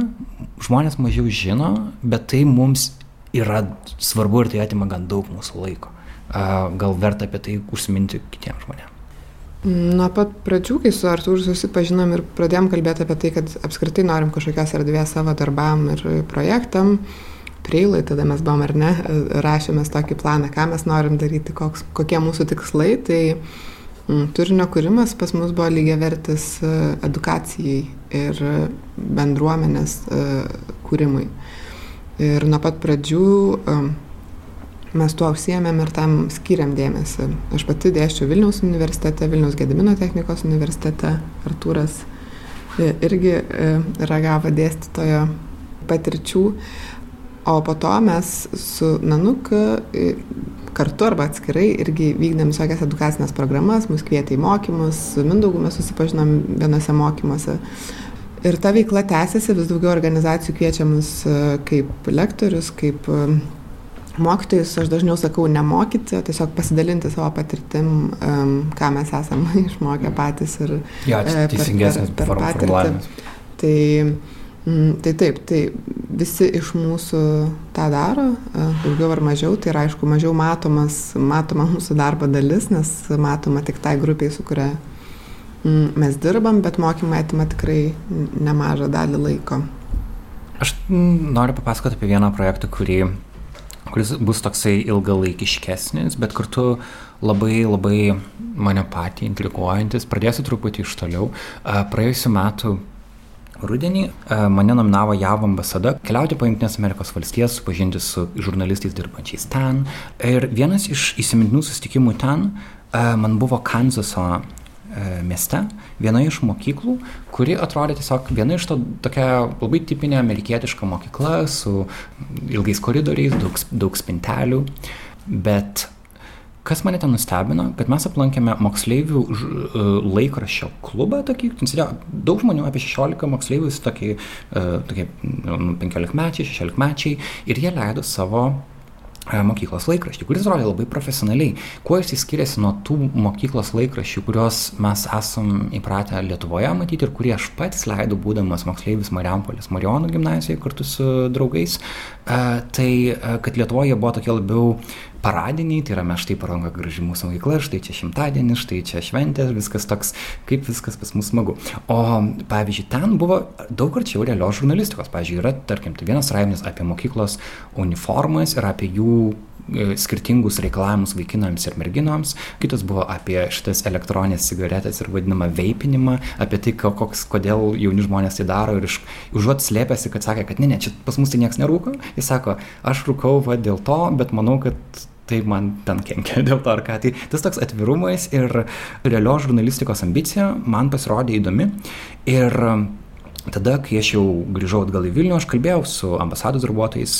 žmonės mažiau žino, bet tai mums yra svarbu ir tai atima gan daug mūsų laiko. E, gal verta apie tai užsiminti kitiems žmonėms.
Nuo pat pradžių, kai su Artūru susipažinom ir pradėjom kalbėti apie tai, kad apskritai norim kažkokios erdvės savo darbam ir projektam, uh, preilai, tada mes buvom ar ne, rašėmės tokį planą, ką mes norim daryti, koks, kokie mūsų tikslai, tai mm, turinio kūrimas pas mus buvo lygiai vertis e, edukacijai ir bendruomenės e, kūrimui. Ir nuo pat pradžių e, mes tuo užsiemėm ir tam skiriam dėmesį. Aš pati dėščiau Vilniaus universitete, Vilniaus Gedimino technikos universitete, Artūras irgi ragavo dėstytojo patirčių. O po to mes su Nanuk e, kartu arba atskirai irgi vykdėm visokias edukacinės programas, mus kvietė į mokymus, su Mindaugu mes susipažinom vienose mokymuose. Ir ta veikla tęsiasi, vis daugiau organizacijų kviečia mus e, kaip lektorius, kaip e, mokytojus, aš dažniau sakau, nemokyti, o tiesiog pasidalinti savo patirtim, ką mes esame išmokę patys ir
ja, per, per, per patirtį.
Tai tai taip, tai visi iš mūsų tą daro, e, daugiau ar mažiau, tai yra aišku mažiau matomas, matoma mūsų darbo dalis, nes matoma tik tai grupiai, su kuria mm, mes dirbam, bet mokymai atima tikrai nemažą dalį laiko.
Aš mm, noriu papasakoti apie vieną projektą, kurį, kuris bus toksai ilgalaikiškesnis, bet kartu labai labai mane patį intriguojantis. Pradėsiu truputį iš toliau. Praėjusiu metu Rudenį e, mane nominavo JAV ambasada keliauti po Junktinės Amerikos valstijas, supažinti su žurnalistais dirbančiais ten. Ir vienas iš įsimintinų susitikimų ten e, man buvo Kanzaso e, mieste, viena iš mokyklų, kuri atrodė tiesiog viena iš to tokia labai tipinė amerikietiška mokykla su ilgais koridoriais, daug, daug spintelių, bet Kas mane ten nustebino, kad mes aplankėme moksleivių e, laikraščio klubą, tokį, ten sėdėjo daug žmonių, apie 16 moksleivių, tokie, tokie 15 mečiai, 16 mečiai, ir jie leido savo e, mokyklos laikraštį, kuris rodė labai profesionaliai. Kuo jis skiriasi nuo tų mokyklos laikraščių, kuriuos mes esam įpratę Lietuvoje matyti ir kurie aš pats leidau, būdamas moksleivis Mariampolės Marijonų gimnazijoje kartu su draugais, e, tai kad Lietuvoje buvo tokie labiau paradiniai, tai yra mes štai paranka graži mūsų mokykla, štai čia šimtadienis, štai čia šventė, viskas toks, kaip viskas pas mus smagu. O pavyzdžiui, ten buvo daug arčiau realios žurnalistikos. Pavyzdžiui, yra, tarkim, tai vienas straipsnis apie mokyklos uniformas ir apie jų e, skirtingus reikalavimus vaikinams ir merginoms, kitas buvo apie šitas elektroninės cigaretės ir vadinamą veipinimą, apie tai, koks, kodėl jauni žmonės tai daro ir iš, užuot slėpėsi, kad sakė, kad ne, ne, čia pas mus tai niekas nerūko, jis sako, aš rūkau va dėl to, bet manau, kad tai man ten kenkia dėl to ar ką. Tai tas toks atvirumas ir realios žurnalistikos ambicija man pasirodė įdomi. Ir tada, kai aš jau grįžau atgal į Vilnių, aš kalbėjau su ambasados darbuotojais,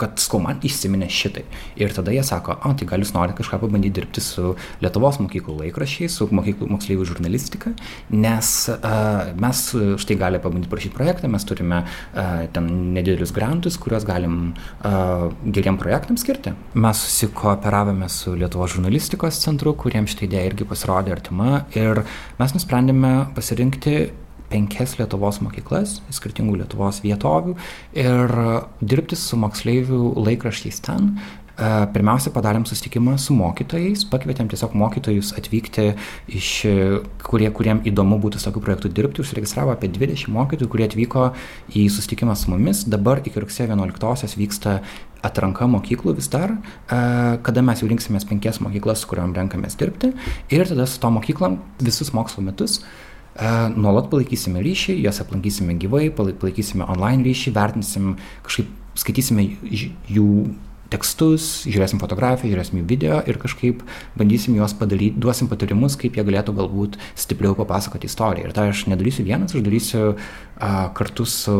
kad skau man įsiminė šitai. Ir tada jie sako, o tai gal jūs norite kažką pabandyti dirbti su Lietuvos mokyklų laikrašiais, su mokyklų moksleivių žurnalistika, nes uh, mes štai galime pabandyti parašyti projektą, mes turime uh, ten nedidelius grantus, kuriuos galim uh, geriem projektams skirti. Mes susikooperavome su Lietuvos žurnalistikos centru, kuriems šitą idėją irgi pasirodė artima ir mes nusprendėme pasirinkti penkias Lietuvos mokyklas, skirtingų Lietuvos vietovių ir dirbti su moksleivių laikraščiais ten. E, pirmiausia, padarėm susitikimą su mokytojais, pakvietėm tiesiog mokytojus atvykti, iš, kurie, kuriem įdomu būtų su tokiu projektu dirbti. Užsiregistravo apie 20 mokytojų, kurie atvyko į susitikimą su mumis. Dabar iki rugsėjo 11-osios vyksta atranka mokyklų vis dar, e, kada mes jau rinksimės penkias mokyklas, su kuriuom renkamės dirbti. Ir tada su to mokyklom visus mokslo metus Nuolat palaikysime ryšį, juos aplankysime gyvai, palaikysime online ryšį, vertinsim, kažkaip skaitysime jų tekstus, žiūrėsim fotografiją, žiūrėsim jų video ir kažkaip bandysim juos padaryti, duosim patarimus, kaip jie galėtų galbūt stipriau papasakoti istoriją. Ir tai aš nedarysiu vienas, aš darysiu uh, kartu su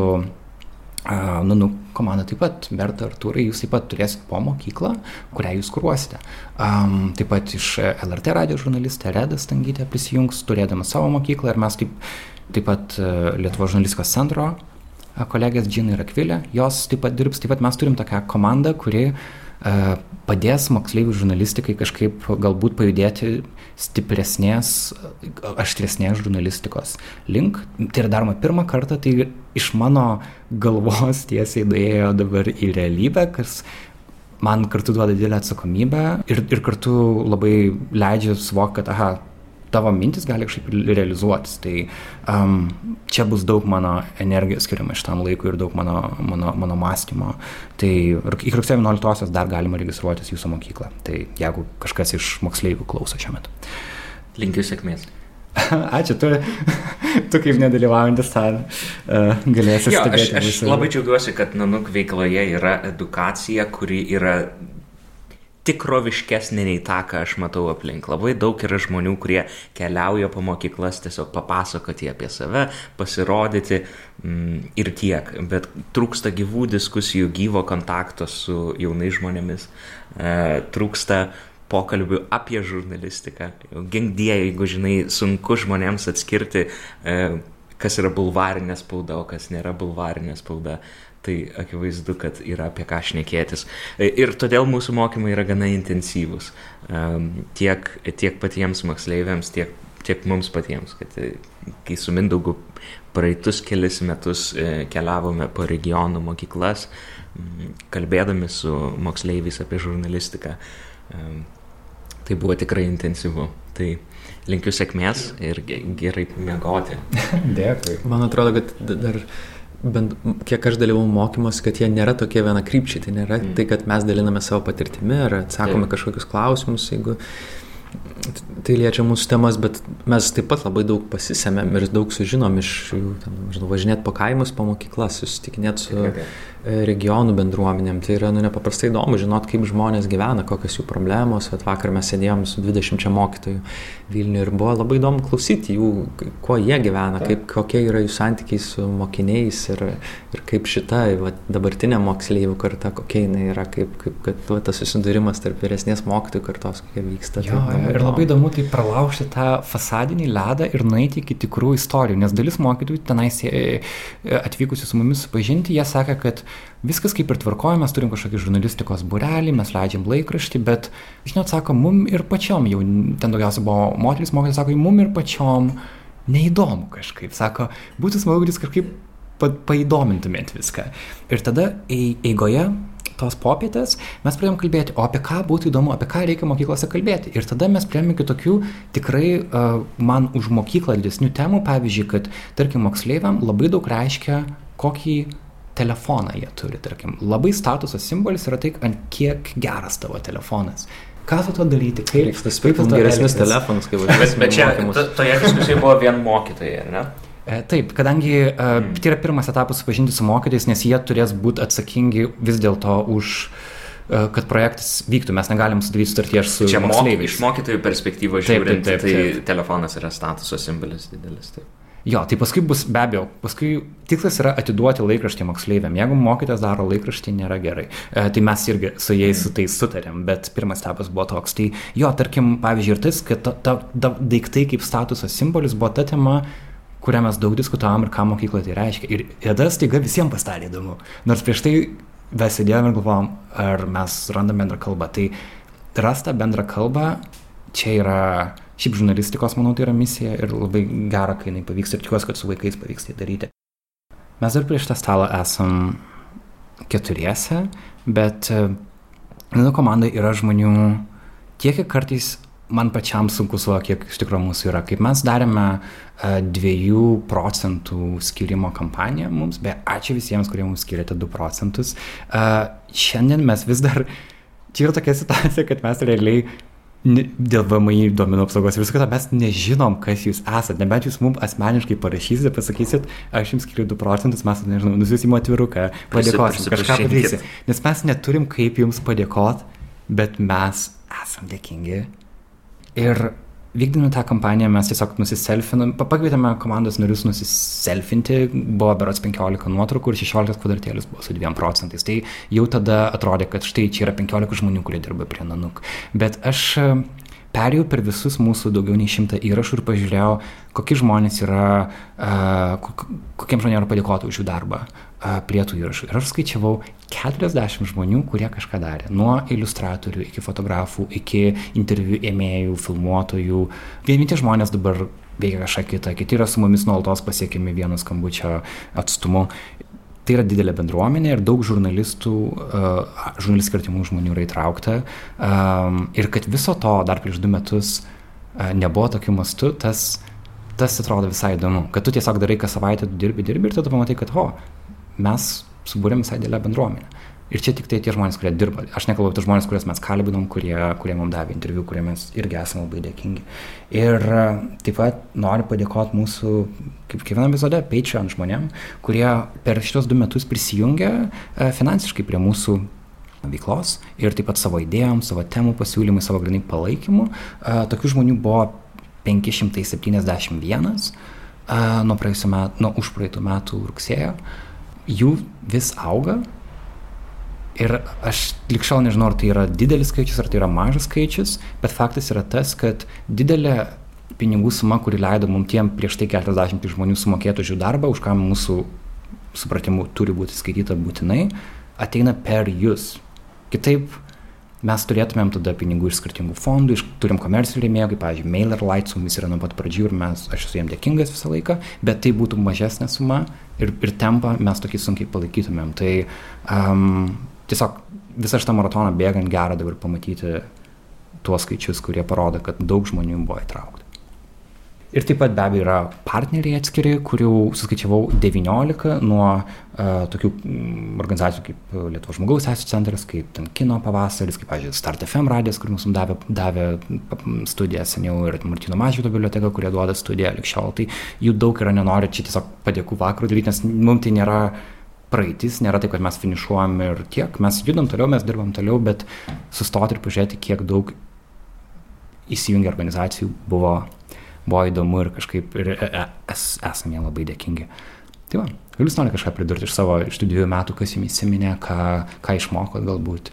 Nu, nu, komanda taip pat, Berta Artūrai, jūs taip pat turėsite po mokyklą, kurią jūs kruosite. Um, taip pat iš LRT radio žurnalistė Reda Stangytė prisijungs, turėdama savo mokyklą ir mes taip, taip pat uh, Lietuvo žurnalistikos centro kolegės Džina ir Akvilė, jos taip pat dirbs, taip pat mes turim tokią komandą, kuri uh, padės moksleivių žurnalistikai kažkaip galbūt pajudėti stipresnės, aštresnės žurnalistikos link. Tai yra daroma pirmą kartą, tai iš mano galvos tiesiai nuėjo dabar į realybę, kas man kartu duoda didelę atsakomybę ir, ir kartu labai leidžia suvokti, kad, aha, tavo mintis gali kažkaip realizuotis. Tai um, čia bus daug mano energijos skiriama šitam laikui ir daug mano, mano, mano mąstymo. Tai iki rugsėjo 11-osios dar galima registruotis jūsų mokyklą. Tai jeigu kažkas iš moksleivių klauso šiuo metu.
Linkiu sėkmės.
Ačiū, tu, tu kaip nedalyvaujantis ten uh, galėsi jo.
Aš, aš labai džiaugiuosi, kad Nanuk veikloje yra edukacija, kuri yra tikroviškesnė nei tą, ką aš matau aplink. Labai daug yra žmonių, kurie keliauja po mokyklas tiesiog papasakoti apie save, pasirodyti mm, ir tiek. Bet trūksta gyvų diskusijų, gyvo kontakto su jaunais žmonėmis, e, trūksta pokalbių apie žurnalistiką. Gengdie, jeigu žinai, sunku žmonėms atskirti, e, kas yra bulvarinė spauda, o kas nėra bulvarinė spauda tai akivaizdu, kad yra apie ką šnekėtis. E, ir todėl mūsų mokymai yra gana intensyvūs. Tiek, tiek patiems moksleiviams, tiek, tiek mums patiems. Kad, e, kai su Mindaugu praeitus kelius metus e, keliavome po regionų mokyklas, kalbėdami su moksleiviais apie žurnalistiką, tai buvo tikrai intensyvu. Tai linkiu sėkmės ir gerai miegoti.
Dėkui.
Man atrodo, kad dar bent kiek aš dalyvau mokymuose, kad jie nėra tokie vienakrypčiai, tai nėra mm. tai, kad mes daliname savo patirtimi ar atsakome Taip. kažkokius klausimus, jeigu tai liečia mūsų temas, bet mes taip pat labai daug pasisėmėm ir daug sužinom iš jų, važinėti po kaimus, po mokyklas, susitikinėti su okay. regionų bendruomenėm. Tai yra nu, nepaprastai įdomu žinot, kaip žmonės gyvena, kokios jų problemos. Vat vakar mes sėdėjom su 20 mokytojų Vilniuje ir buvo labai įdomu klausyti jų, kuo jie gyvena, kaip, kokie yra jų santykiai su mokiniais ir, ir kaip šita vat, dabartinė moksleivių karta, kokia jinai yra, kaip, kaip kad va, tas susidūrimas tarp vyresnės mokytojų kartos, kokie vyksta.
Jo, tai, ir labai įdomu tai pralaužti tą fasadinį ledą ir nueiti iki tikrų istorijų, nes dalis mokytojų tenais e, atvykusių su mumis supažinti, jie sakė, kad viskas kaip ir tvarkoja, mes turim kažkokį žurnalistikos burelį, mes leidžiam laikraštį, bet, žinot, sako, mum ir pačiom, jau ten daugiausia buvo moteris mokytojas, sako, mum ir pačiom neįdomu kažkaip, sako, būtų smagu, kad jūs kažkaip pa, paįdomintumėt viską. Ir tada eigoje tos popietės mes pradėjom kalbėti, o apie ką būtų įdomu, apie ką reikia mokyklose kalbėti. Ir tada mes priėmėme iki tokių tikrai uh, man už mokyklą didesnių temų, pavyzdžiui, kad, tarkim, moksleiviam labai daug reiškia, kokį telefoną jie turi, tarkim. Labai statuso simbolis yra tai, ant kiek geras tavo telefonas. Ką su to daryti? Kaip,
kaip, kaip geresnius telefonus, kaip važiuosim.
Bet čia, toje diskusijoje buvo vien mokytojai, ar ne?
E, taip, kadangi mm. tai yra pirmas etapas supažinti su mokytojais, nes jie turės būti atsakingi vis dėlto už uh, kad projektas vyktų, mes negalim sudaryti sutarties su
Čia
moksleiviais.
Iš mokytojų perspektyvos žiūrint, taip, taip, taip, taip. tai telefonas yra statuso simbolis didelis. Taip.
Jo, tai paskui bus be abejo, paskui tikslas yra atiduoti laikraštį moksleiviam. Jeigu mokytas daro laikraštį, nėra gerai. E, tai mes irgi su jais su tai sutarėm, bet pirmas etapas buvo toks. Tai jo, tarkim, pavyzdžiui, ir tas, kad ta, ta, ta daiktai kaip statuso simbolis buvo ta tema, kurią mes daug diskutavom ir ką mokykloje tai reiškia. Ir tada staiga visiems pastarė įdomu. Nors prieš tai mes sėdėjome ir galvom, ar mes randame bendrą kalbą. Tai rasta bendrą kalbą čia yra, šiaip žurnalistikos, manau, tai yra misija ir labai gera, kai jinai pavyks ir tikiuosi, kad su vaikais pavyks tai daryti. Mes dar prieš tą stalą esam keturiese, bet mano komandai yra žmonių tiek, kiek kartais man pačiam sunku suvokti, kiek iš tikrųjų mūsų yra. Kaip mes darėme uh, 2 procentų skirimo kampaniją mums, be ačiū visiems, kurie mums skiriate 2 procentus. Uh, šiandien mes vis dar, čia yra tokia situacija, kad mes realiai dėl VMI duomenų apsaugos ir visko, mes nežinom, kas jūs esate. Nebent jūs mums asmeniškai parašysite, pasakysit, aš jums skiriu 2 procentus, mes, nežinau, nusiusim atviruką, padėkosim, kažką padarysim. Nes mes neturim kaip jums padėkoti, bet mes esam dėkingi Ir vykdami tą kampaniją mes tiesiog nusiselfinom, pakvietėme komandos narius nusiselfinti, buvo berots 15 nuotraukų ir 16 kvadratėlis buvo su 2 procentais. Tai jau tada atrodė, kad štai čia yra 15 žmonių, kurie dirba prie Nanuk. Bet aš perėjau per visus mūsų daugiau nei šimtą įrašų ir pažiūrėjau, kokie žmonės yra, uh, kokiems žmonėms yra padėkoti už jų darbą uh, prie tų įrašų. Ir aš skaičiavau 40 žmonių, kurie kažką darė. Nuo iliustratorių iki fotografų, iki interviu ėmėjų, filmuotojų. Vieni tie žmonės dabar veikia kažką kitą, kiti yra su mumis nuolatos pasiekiami vieno skambučio atstumu tai yra didelė bendruomenė ir daug žurnalistų, uh, žurnalistų skirtingų žmonių yra įtraukta. Um, ir kad viso to dar prieš du metus uh, nebuvo tokiu mastu, tas, tas atrodo visai įdomu. Kad tu tiesiog darai kas savaitę, tu dirbi, dirbi ir tada pamatai, kad, ho, mes subūrėm visai didelę bendruomenę. Ir čia tik tai tie žmonės, kurie dirba. Aš nekalbu apie žmonės, kuriuos mes kalbinom, kurie, kurie mums davė interviu, kurie mes irgi esame labai dėkingi. Ir e, taip pat noriu padėkoti mūsų, kaip kiekvienam epizode, Patreon žmonėm, kurie per šitos du metus prisijungė e, finansiškai prie mūsų veiklos ir taip pat savo idėjom, savo temų pasiūlymai, savo grinai palaikymu. E, tokių žmonių buvo 571 nuo praėjusiu metu, nuo užpraeitų metų rugsėjo. Jų vis auga, Ir aš likščiau nežinau, ar tai yra didelis skaičius, ar tai yra mažas skaičius, bet faktas yra tas, kad didelė pinigų suma, kuri leido mums tiem prieš tai 40 žmonių sumokėti už jų darbą, už ką mūsų supratimu turi būti skaityta būtinai, ateina per jūs. Kitaip mes turėtumėm tada pinigų iš skirtingų fondų, iš, turim komercijų rėmėjų, kaip, pavyzdžiui, Mailer Light su mumis yra nuo pat pradžių ir mes, aš esu jiems dėkingas visą laiką, bet tai būtų mažesnė suma ir, ir tempą mes tokį sunkiai palaikytumėm. Tai um, tiesiog visą šitą maratoną bėgant gera dabar pamatyti tuos skaičius, kurie parodo, kad daug žmonių buvo įtraukti. Ir taip pat be abejo yra partneriai atskiri, kurių suskaičiavau 19 nuo uh, tokių organizacijų kaip Lietuvos žmogaus teisų centras, kaip ten kino pavasaris, kaip, pavyzdžiui, Start FM radijas, kur mums davė, davė studiją seniau ir Martino Mažvydo biblioteka, kurie duoda studiją likščiol. Tai jų daug yra, nenori čia tiesiog padėkų vakarų daryti, nes mums tai nėra uh, praeitis, nėra taip, kad mes finišuojam ir tiek, mes judam toliau, mes dirbam toliau, bet sustoti ir pažiūrėti, kiek daug įsijungia organizacijų buvo, buvo įdomu ir kažkaip ir e, e, es, esame jie labai dėkingi. Tai va, gal jūs norite kažką pridurti iš savo, iš tų dviejų metų, kas jums įsiminė, ką, ką išmokot galbūt?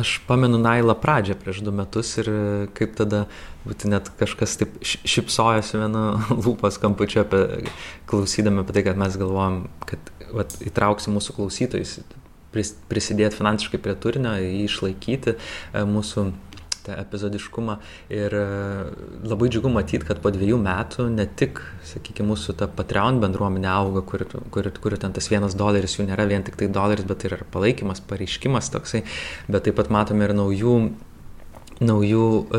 Aš pamenu Nailą pradžią prieš du metus ir kaip tada būti net kažkas taip šipsojosi vienu lūpos kampučiu apie, klausydami apie tai, kad mes galvojam, kad vat, įtrauksim mūsų klausytojus, prisidėti finansiškai prie turinio, jį išlaikyti, e, mūsų tą epizodiškumą ir e, labai džiugu matyti, kad po dviejų metų ne tik, sakykime, mūsų ta Patreon bendruomenė auga, kur, kur, kur ten tas vienas doleris jų nėra vien tik tai doleris, bet tai yra palaikymas, pareiškimas toksai, bet taip pat matome ir naujų naujų e,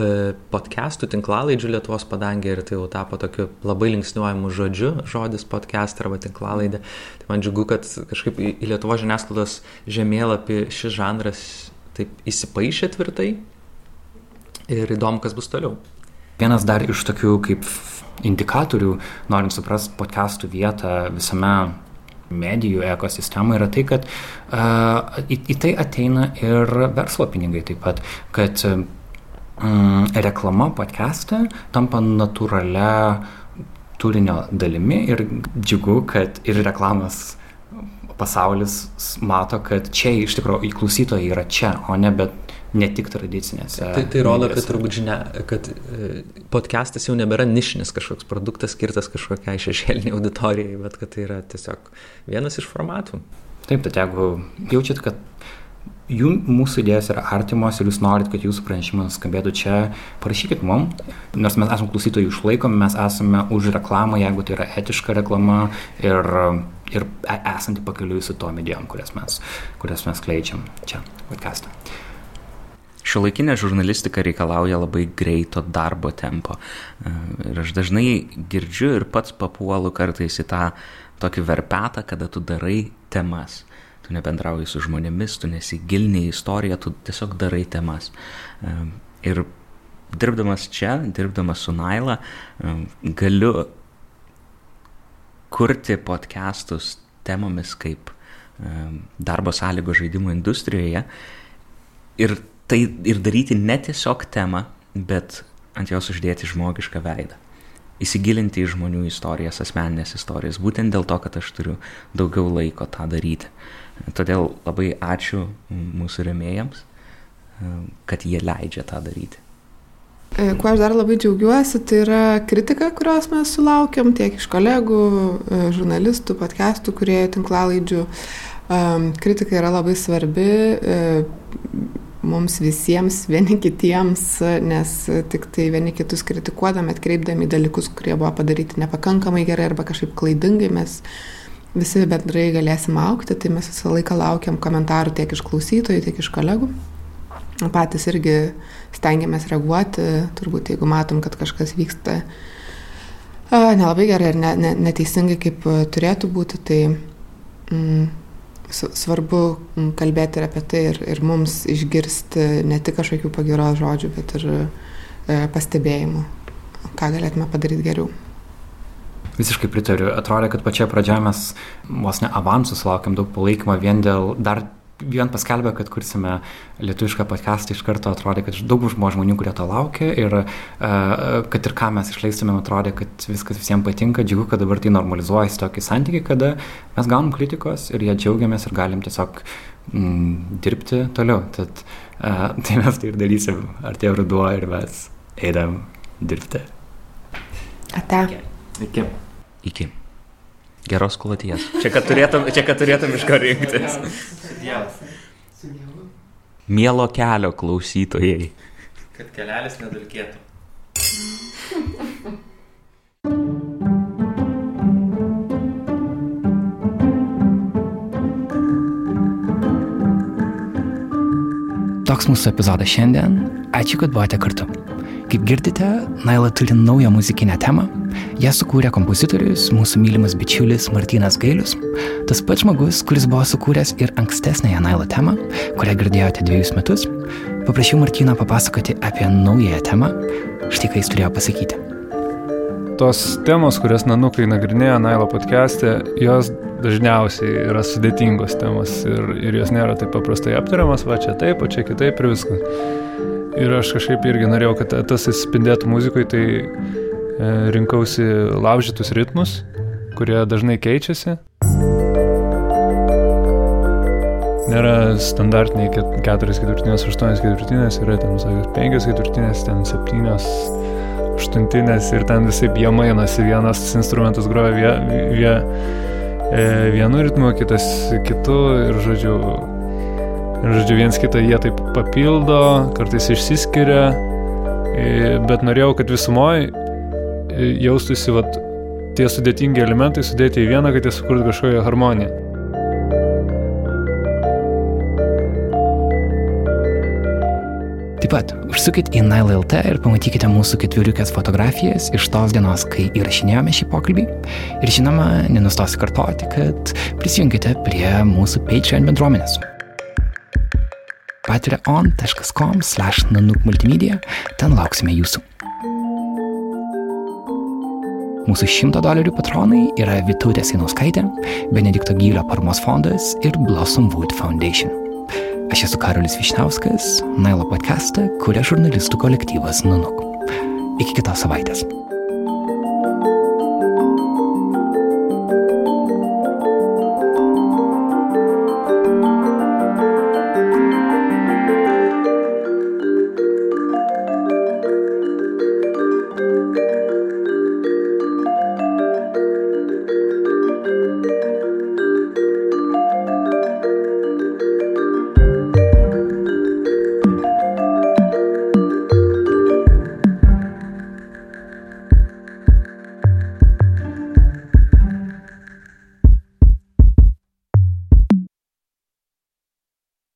podcastų, tinklalaidžių Lietuvos padangė ir tai jau tapo tokiu labai linksniuojamu žodžiu, žodis podcast arba tinklalaidė. Tai man džiugu, kad kažkaip į, Lietuvos žiniasklaidos žemėlapį šis žanras taip įsipaišė tvirtai ir įdomu, kas bus toliau.
Vienas dar iš tokių kaip indikatorių, norint suprasti podcastų vietą visame medijų ekosistemą yra tai, kad uh, į, į tai ateina ir verslo pinigai taip pat, kad mm, reklama podcast'e tampa natūralia turinio dalimi ir džiugu, kad ir reklamos pasaulis mato, kad čia iš tikrųjų klausytojai yra čia, o ne bet ne tik tradicinėse.
Tai, tai rodo, kad turbūt žinia, kad e, podcastas jau nebėra nišinis kažkoks produktas skirtas kažkokiai šešėliniai auditorijai, bet kad tai yra tiesiog vienas iš formatų.
Taip, tad jeigu jaučiat, kad jų mūsų idėjos yra artimos ir jūs norit, kad jūsų pranešimas skambėtų čia, parašykit mum. Nors mes esame klausytojų išlaikomi, mes esame už reklamą, jeigu tai yra etiška reklama ir, ir e, esanti pakeliui su tom idėjom, kurias mes, kurias mes kleidžiam čia podcast'ą.
Šiuolaikinė žurnalistika reikalauja labai greito darbo tempo. E, ir aš dažnai girdžiu ir pats papuolu kartais į tą tokį verpetą, kada tu darai temas tu nebendrauji su žmonėmis, tu nesigilini į istoriją, tu tiesiog darai temas. Ir dirbdamas čia, dirbdamas su Naila, galiu kurti podcastus temomis kaip darbo sąlygo žaidimų industrijoje ir, tai, ir daryti ne tiesiog temą, bet ant jos uždėti žmogišką veidą. Įsigilinti į žmonių istorijas, asmeninės istorijas, būtent dėl to, kad aš turiu daugiau laiko tą daryti. Todėl labai ačiū mūsų remėjams, kad jie leidžia tą daryti.
E, kuo aš dar labai džiaugiuosi, tai yra kritika, kurios mes sulaukiam tiek iš kolegų, e, žurnalistų, podcastų, kurie tinklalaidžių. Kritika yra labai svarbi e, mums visiems, vieni kitiems, nes tik tai vieni kitus kritikuodami, atkreipdami dalykus, kurie buvo padaryti nepakankamai gerai arba kažkaip klaidingai, mes visi bendrai galėsim aukti, tai mes visą laiką laukiam komentarų tiek iš klausytojų, tiek iš kolegų. Patys irgi stengiamės reaguoti, turbūt jeigu matom, kad kažkas vyksta nelabai gerai ir ne, ne, neteisingai, kaip turėtų būti, tai mm, svarbu kalbėti ir apie tai ir, ir mums išgirsti ne tik kažkokių pagiros žodžių, bet ir e, pastebėjimų, ką galėtume padaryti geriau.
Visiškai pritariu. Atrodo, kad pačioje pradžioje mes vos ne avansų sulaukėm daug palaikymo vien dėl dar vien paskelbė, kad kursime lietuvišką podcastą, iš karto atrodė, kad daug žmonių, kurie to laukia ir uh, kad ir ką mes išleistumėm, atrodė, kad viskas visiems patinka, džiugu, kad dabar tai normalizuojasi tokį santykį, kada mes gaunam kritikos ir jie džiaugiamės ir galim tiesiog mm, dirbti toliau. Tad uh, tai mes tai ir darysim, artėjo ruduo ir mes eidam dirbti.
Ate.
Iki.
Iki. Geros kloties. Čia, kad turėtum, čia, kad turėtum iš ko rinktis. Mielo kelio klausytojai.
Kad kelelis nedulkėtų.
Toks mūsų epizodas šiandien. Ačiū, kad buvote kartu. Kaip girdite, Naila turi naują muzikinę temą. Ją sukūrė kompozitorius, mūsų mylimas bičiulis Martinas Gailius. Tas pats žmogus, kuris buvo sukūręs ir ankstesnąją Nailo temą, kurią girdėjote dviejus metus. Paprašiau Martiną papasakoti apie naująją temą. Štai ką jis turėjo pasakyti.
Tos temos, kurias nanukai nagrinėja Nailo podcast'e, jos dažniausiai yra sudėtingos temos ir, ir jos nėra taip paprastai aptariamas, va čia taip, o čia kitaip ir viskas. Ir aš kažkaip irgi norėjau, kad tas atsispindėtų muzikoje, tai e, rinkausi laužytus ritmus, kurie dažnai keičiasi. Nėra standartiniai 4 ketvirtinės, 8 ketvirtinės, yra ten, sakot, 5 ketvirtinės, ten 7 aštuntinės ir ten visai jie mainosi, vienas instrumentas groja vie, vie, e, vienu ritmu, kitas kitu ir, žodžiu, Ir, žodžiu, viens kitą jie taip papildo, kartais išsiskiria, bet norėjau, kad visumoje jaustųsi vat, tie sudėtingi elementai sudėti į vieną, kad jie sukurtų kažkokią harmoniją.
Taip pat užsukit į Nile.lt ir pamatykite mūsų ketveriukės fotografijas iš tos dienos, kai įrašinėjome šį pokalbį. Ir žinoma, nenustosiu kartoti, kad prisijungite prie mūsų Patreon bendruomenės. patreon.com slash nanuk multimedia, ten lauksime jūsų. Mūsų 100 dolerių patronai yra Vitutė Sinauskaitė, Benedikto Gylio paramos fondas ir Blossom Wood Foundation. Aš esu Karolis Višniauskas, Nailo podcastą kuria žurnalistų kolektyvas Nunuk. Iki kitos savaitės.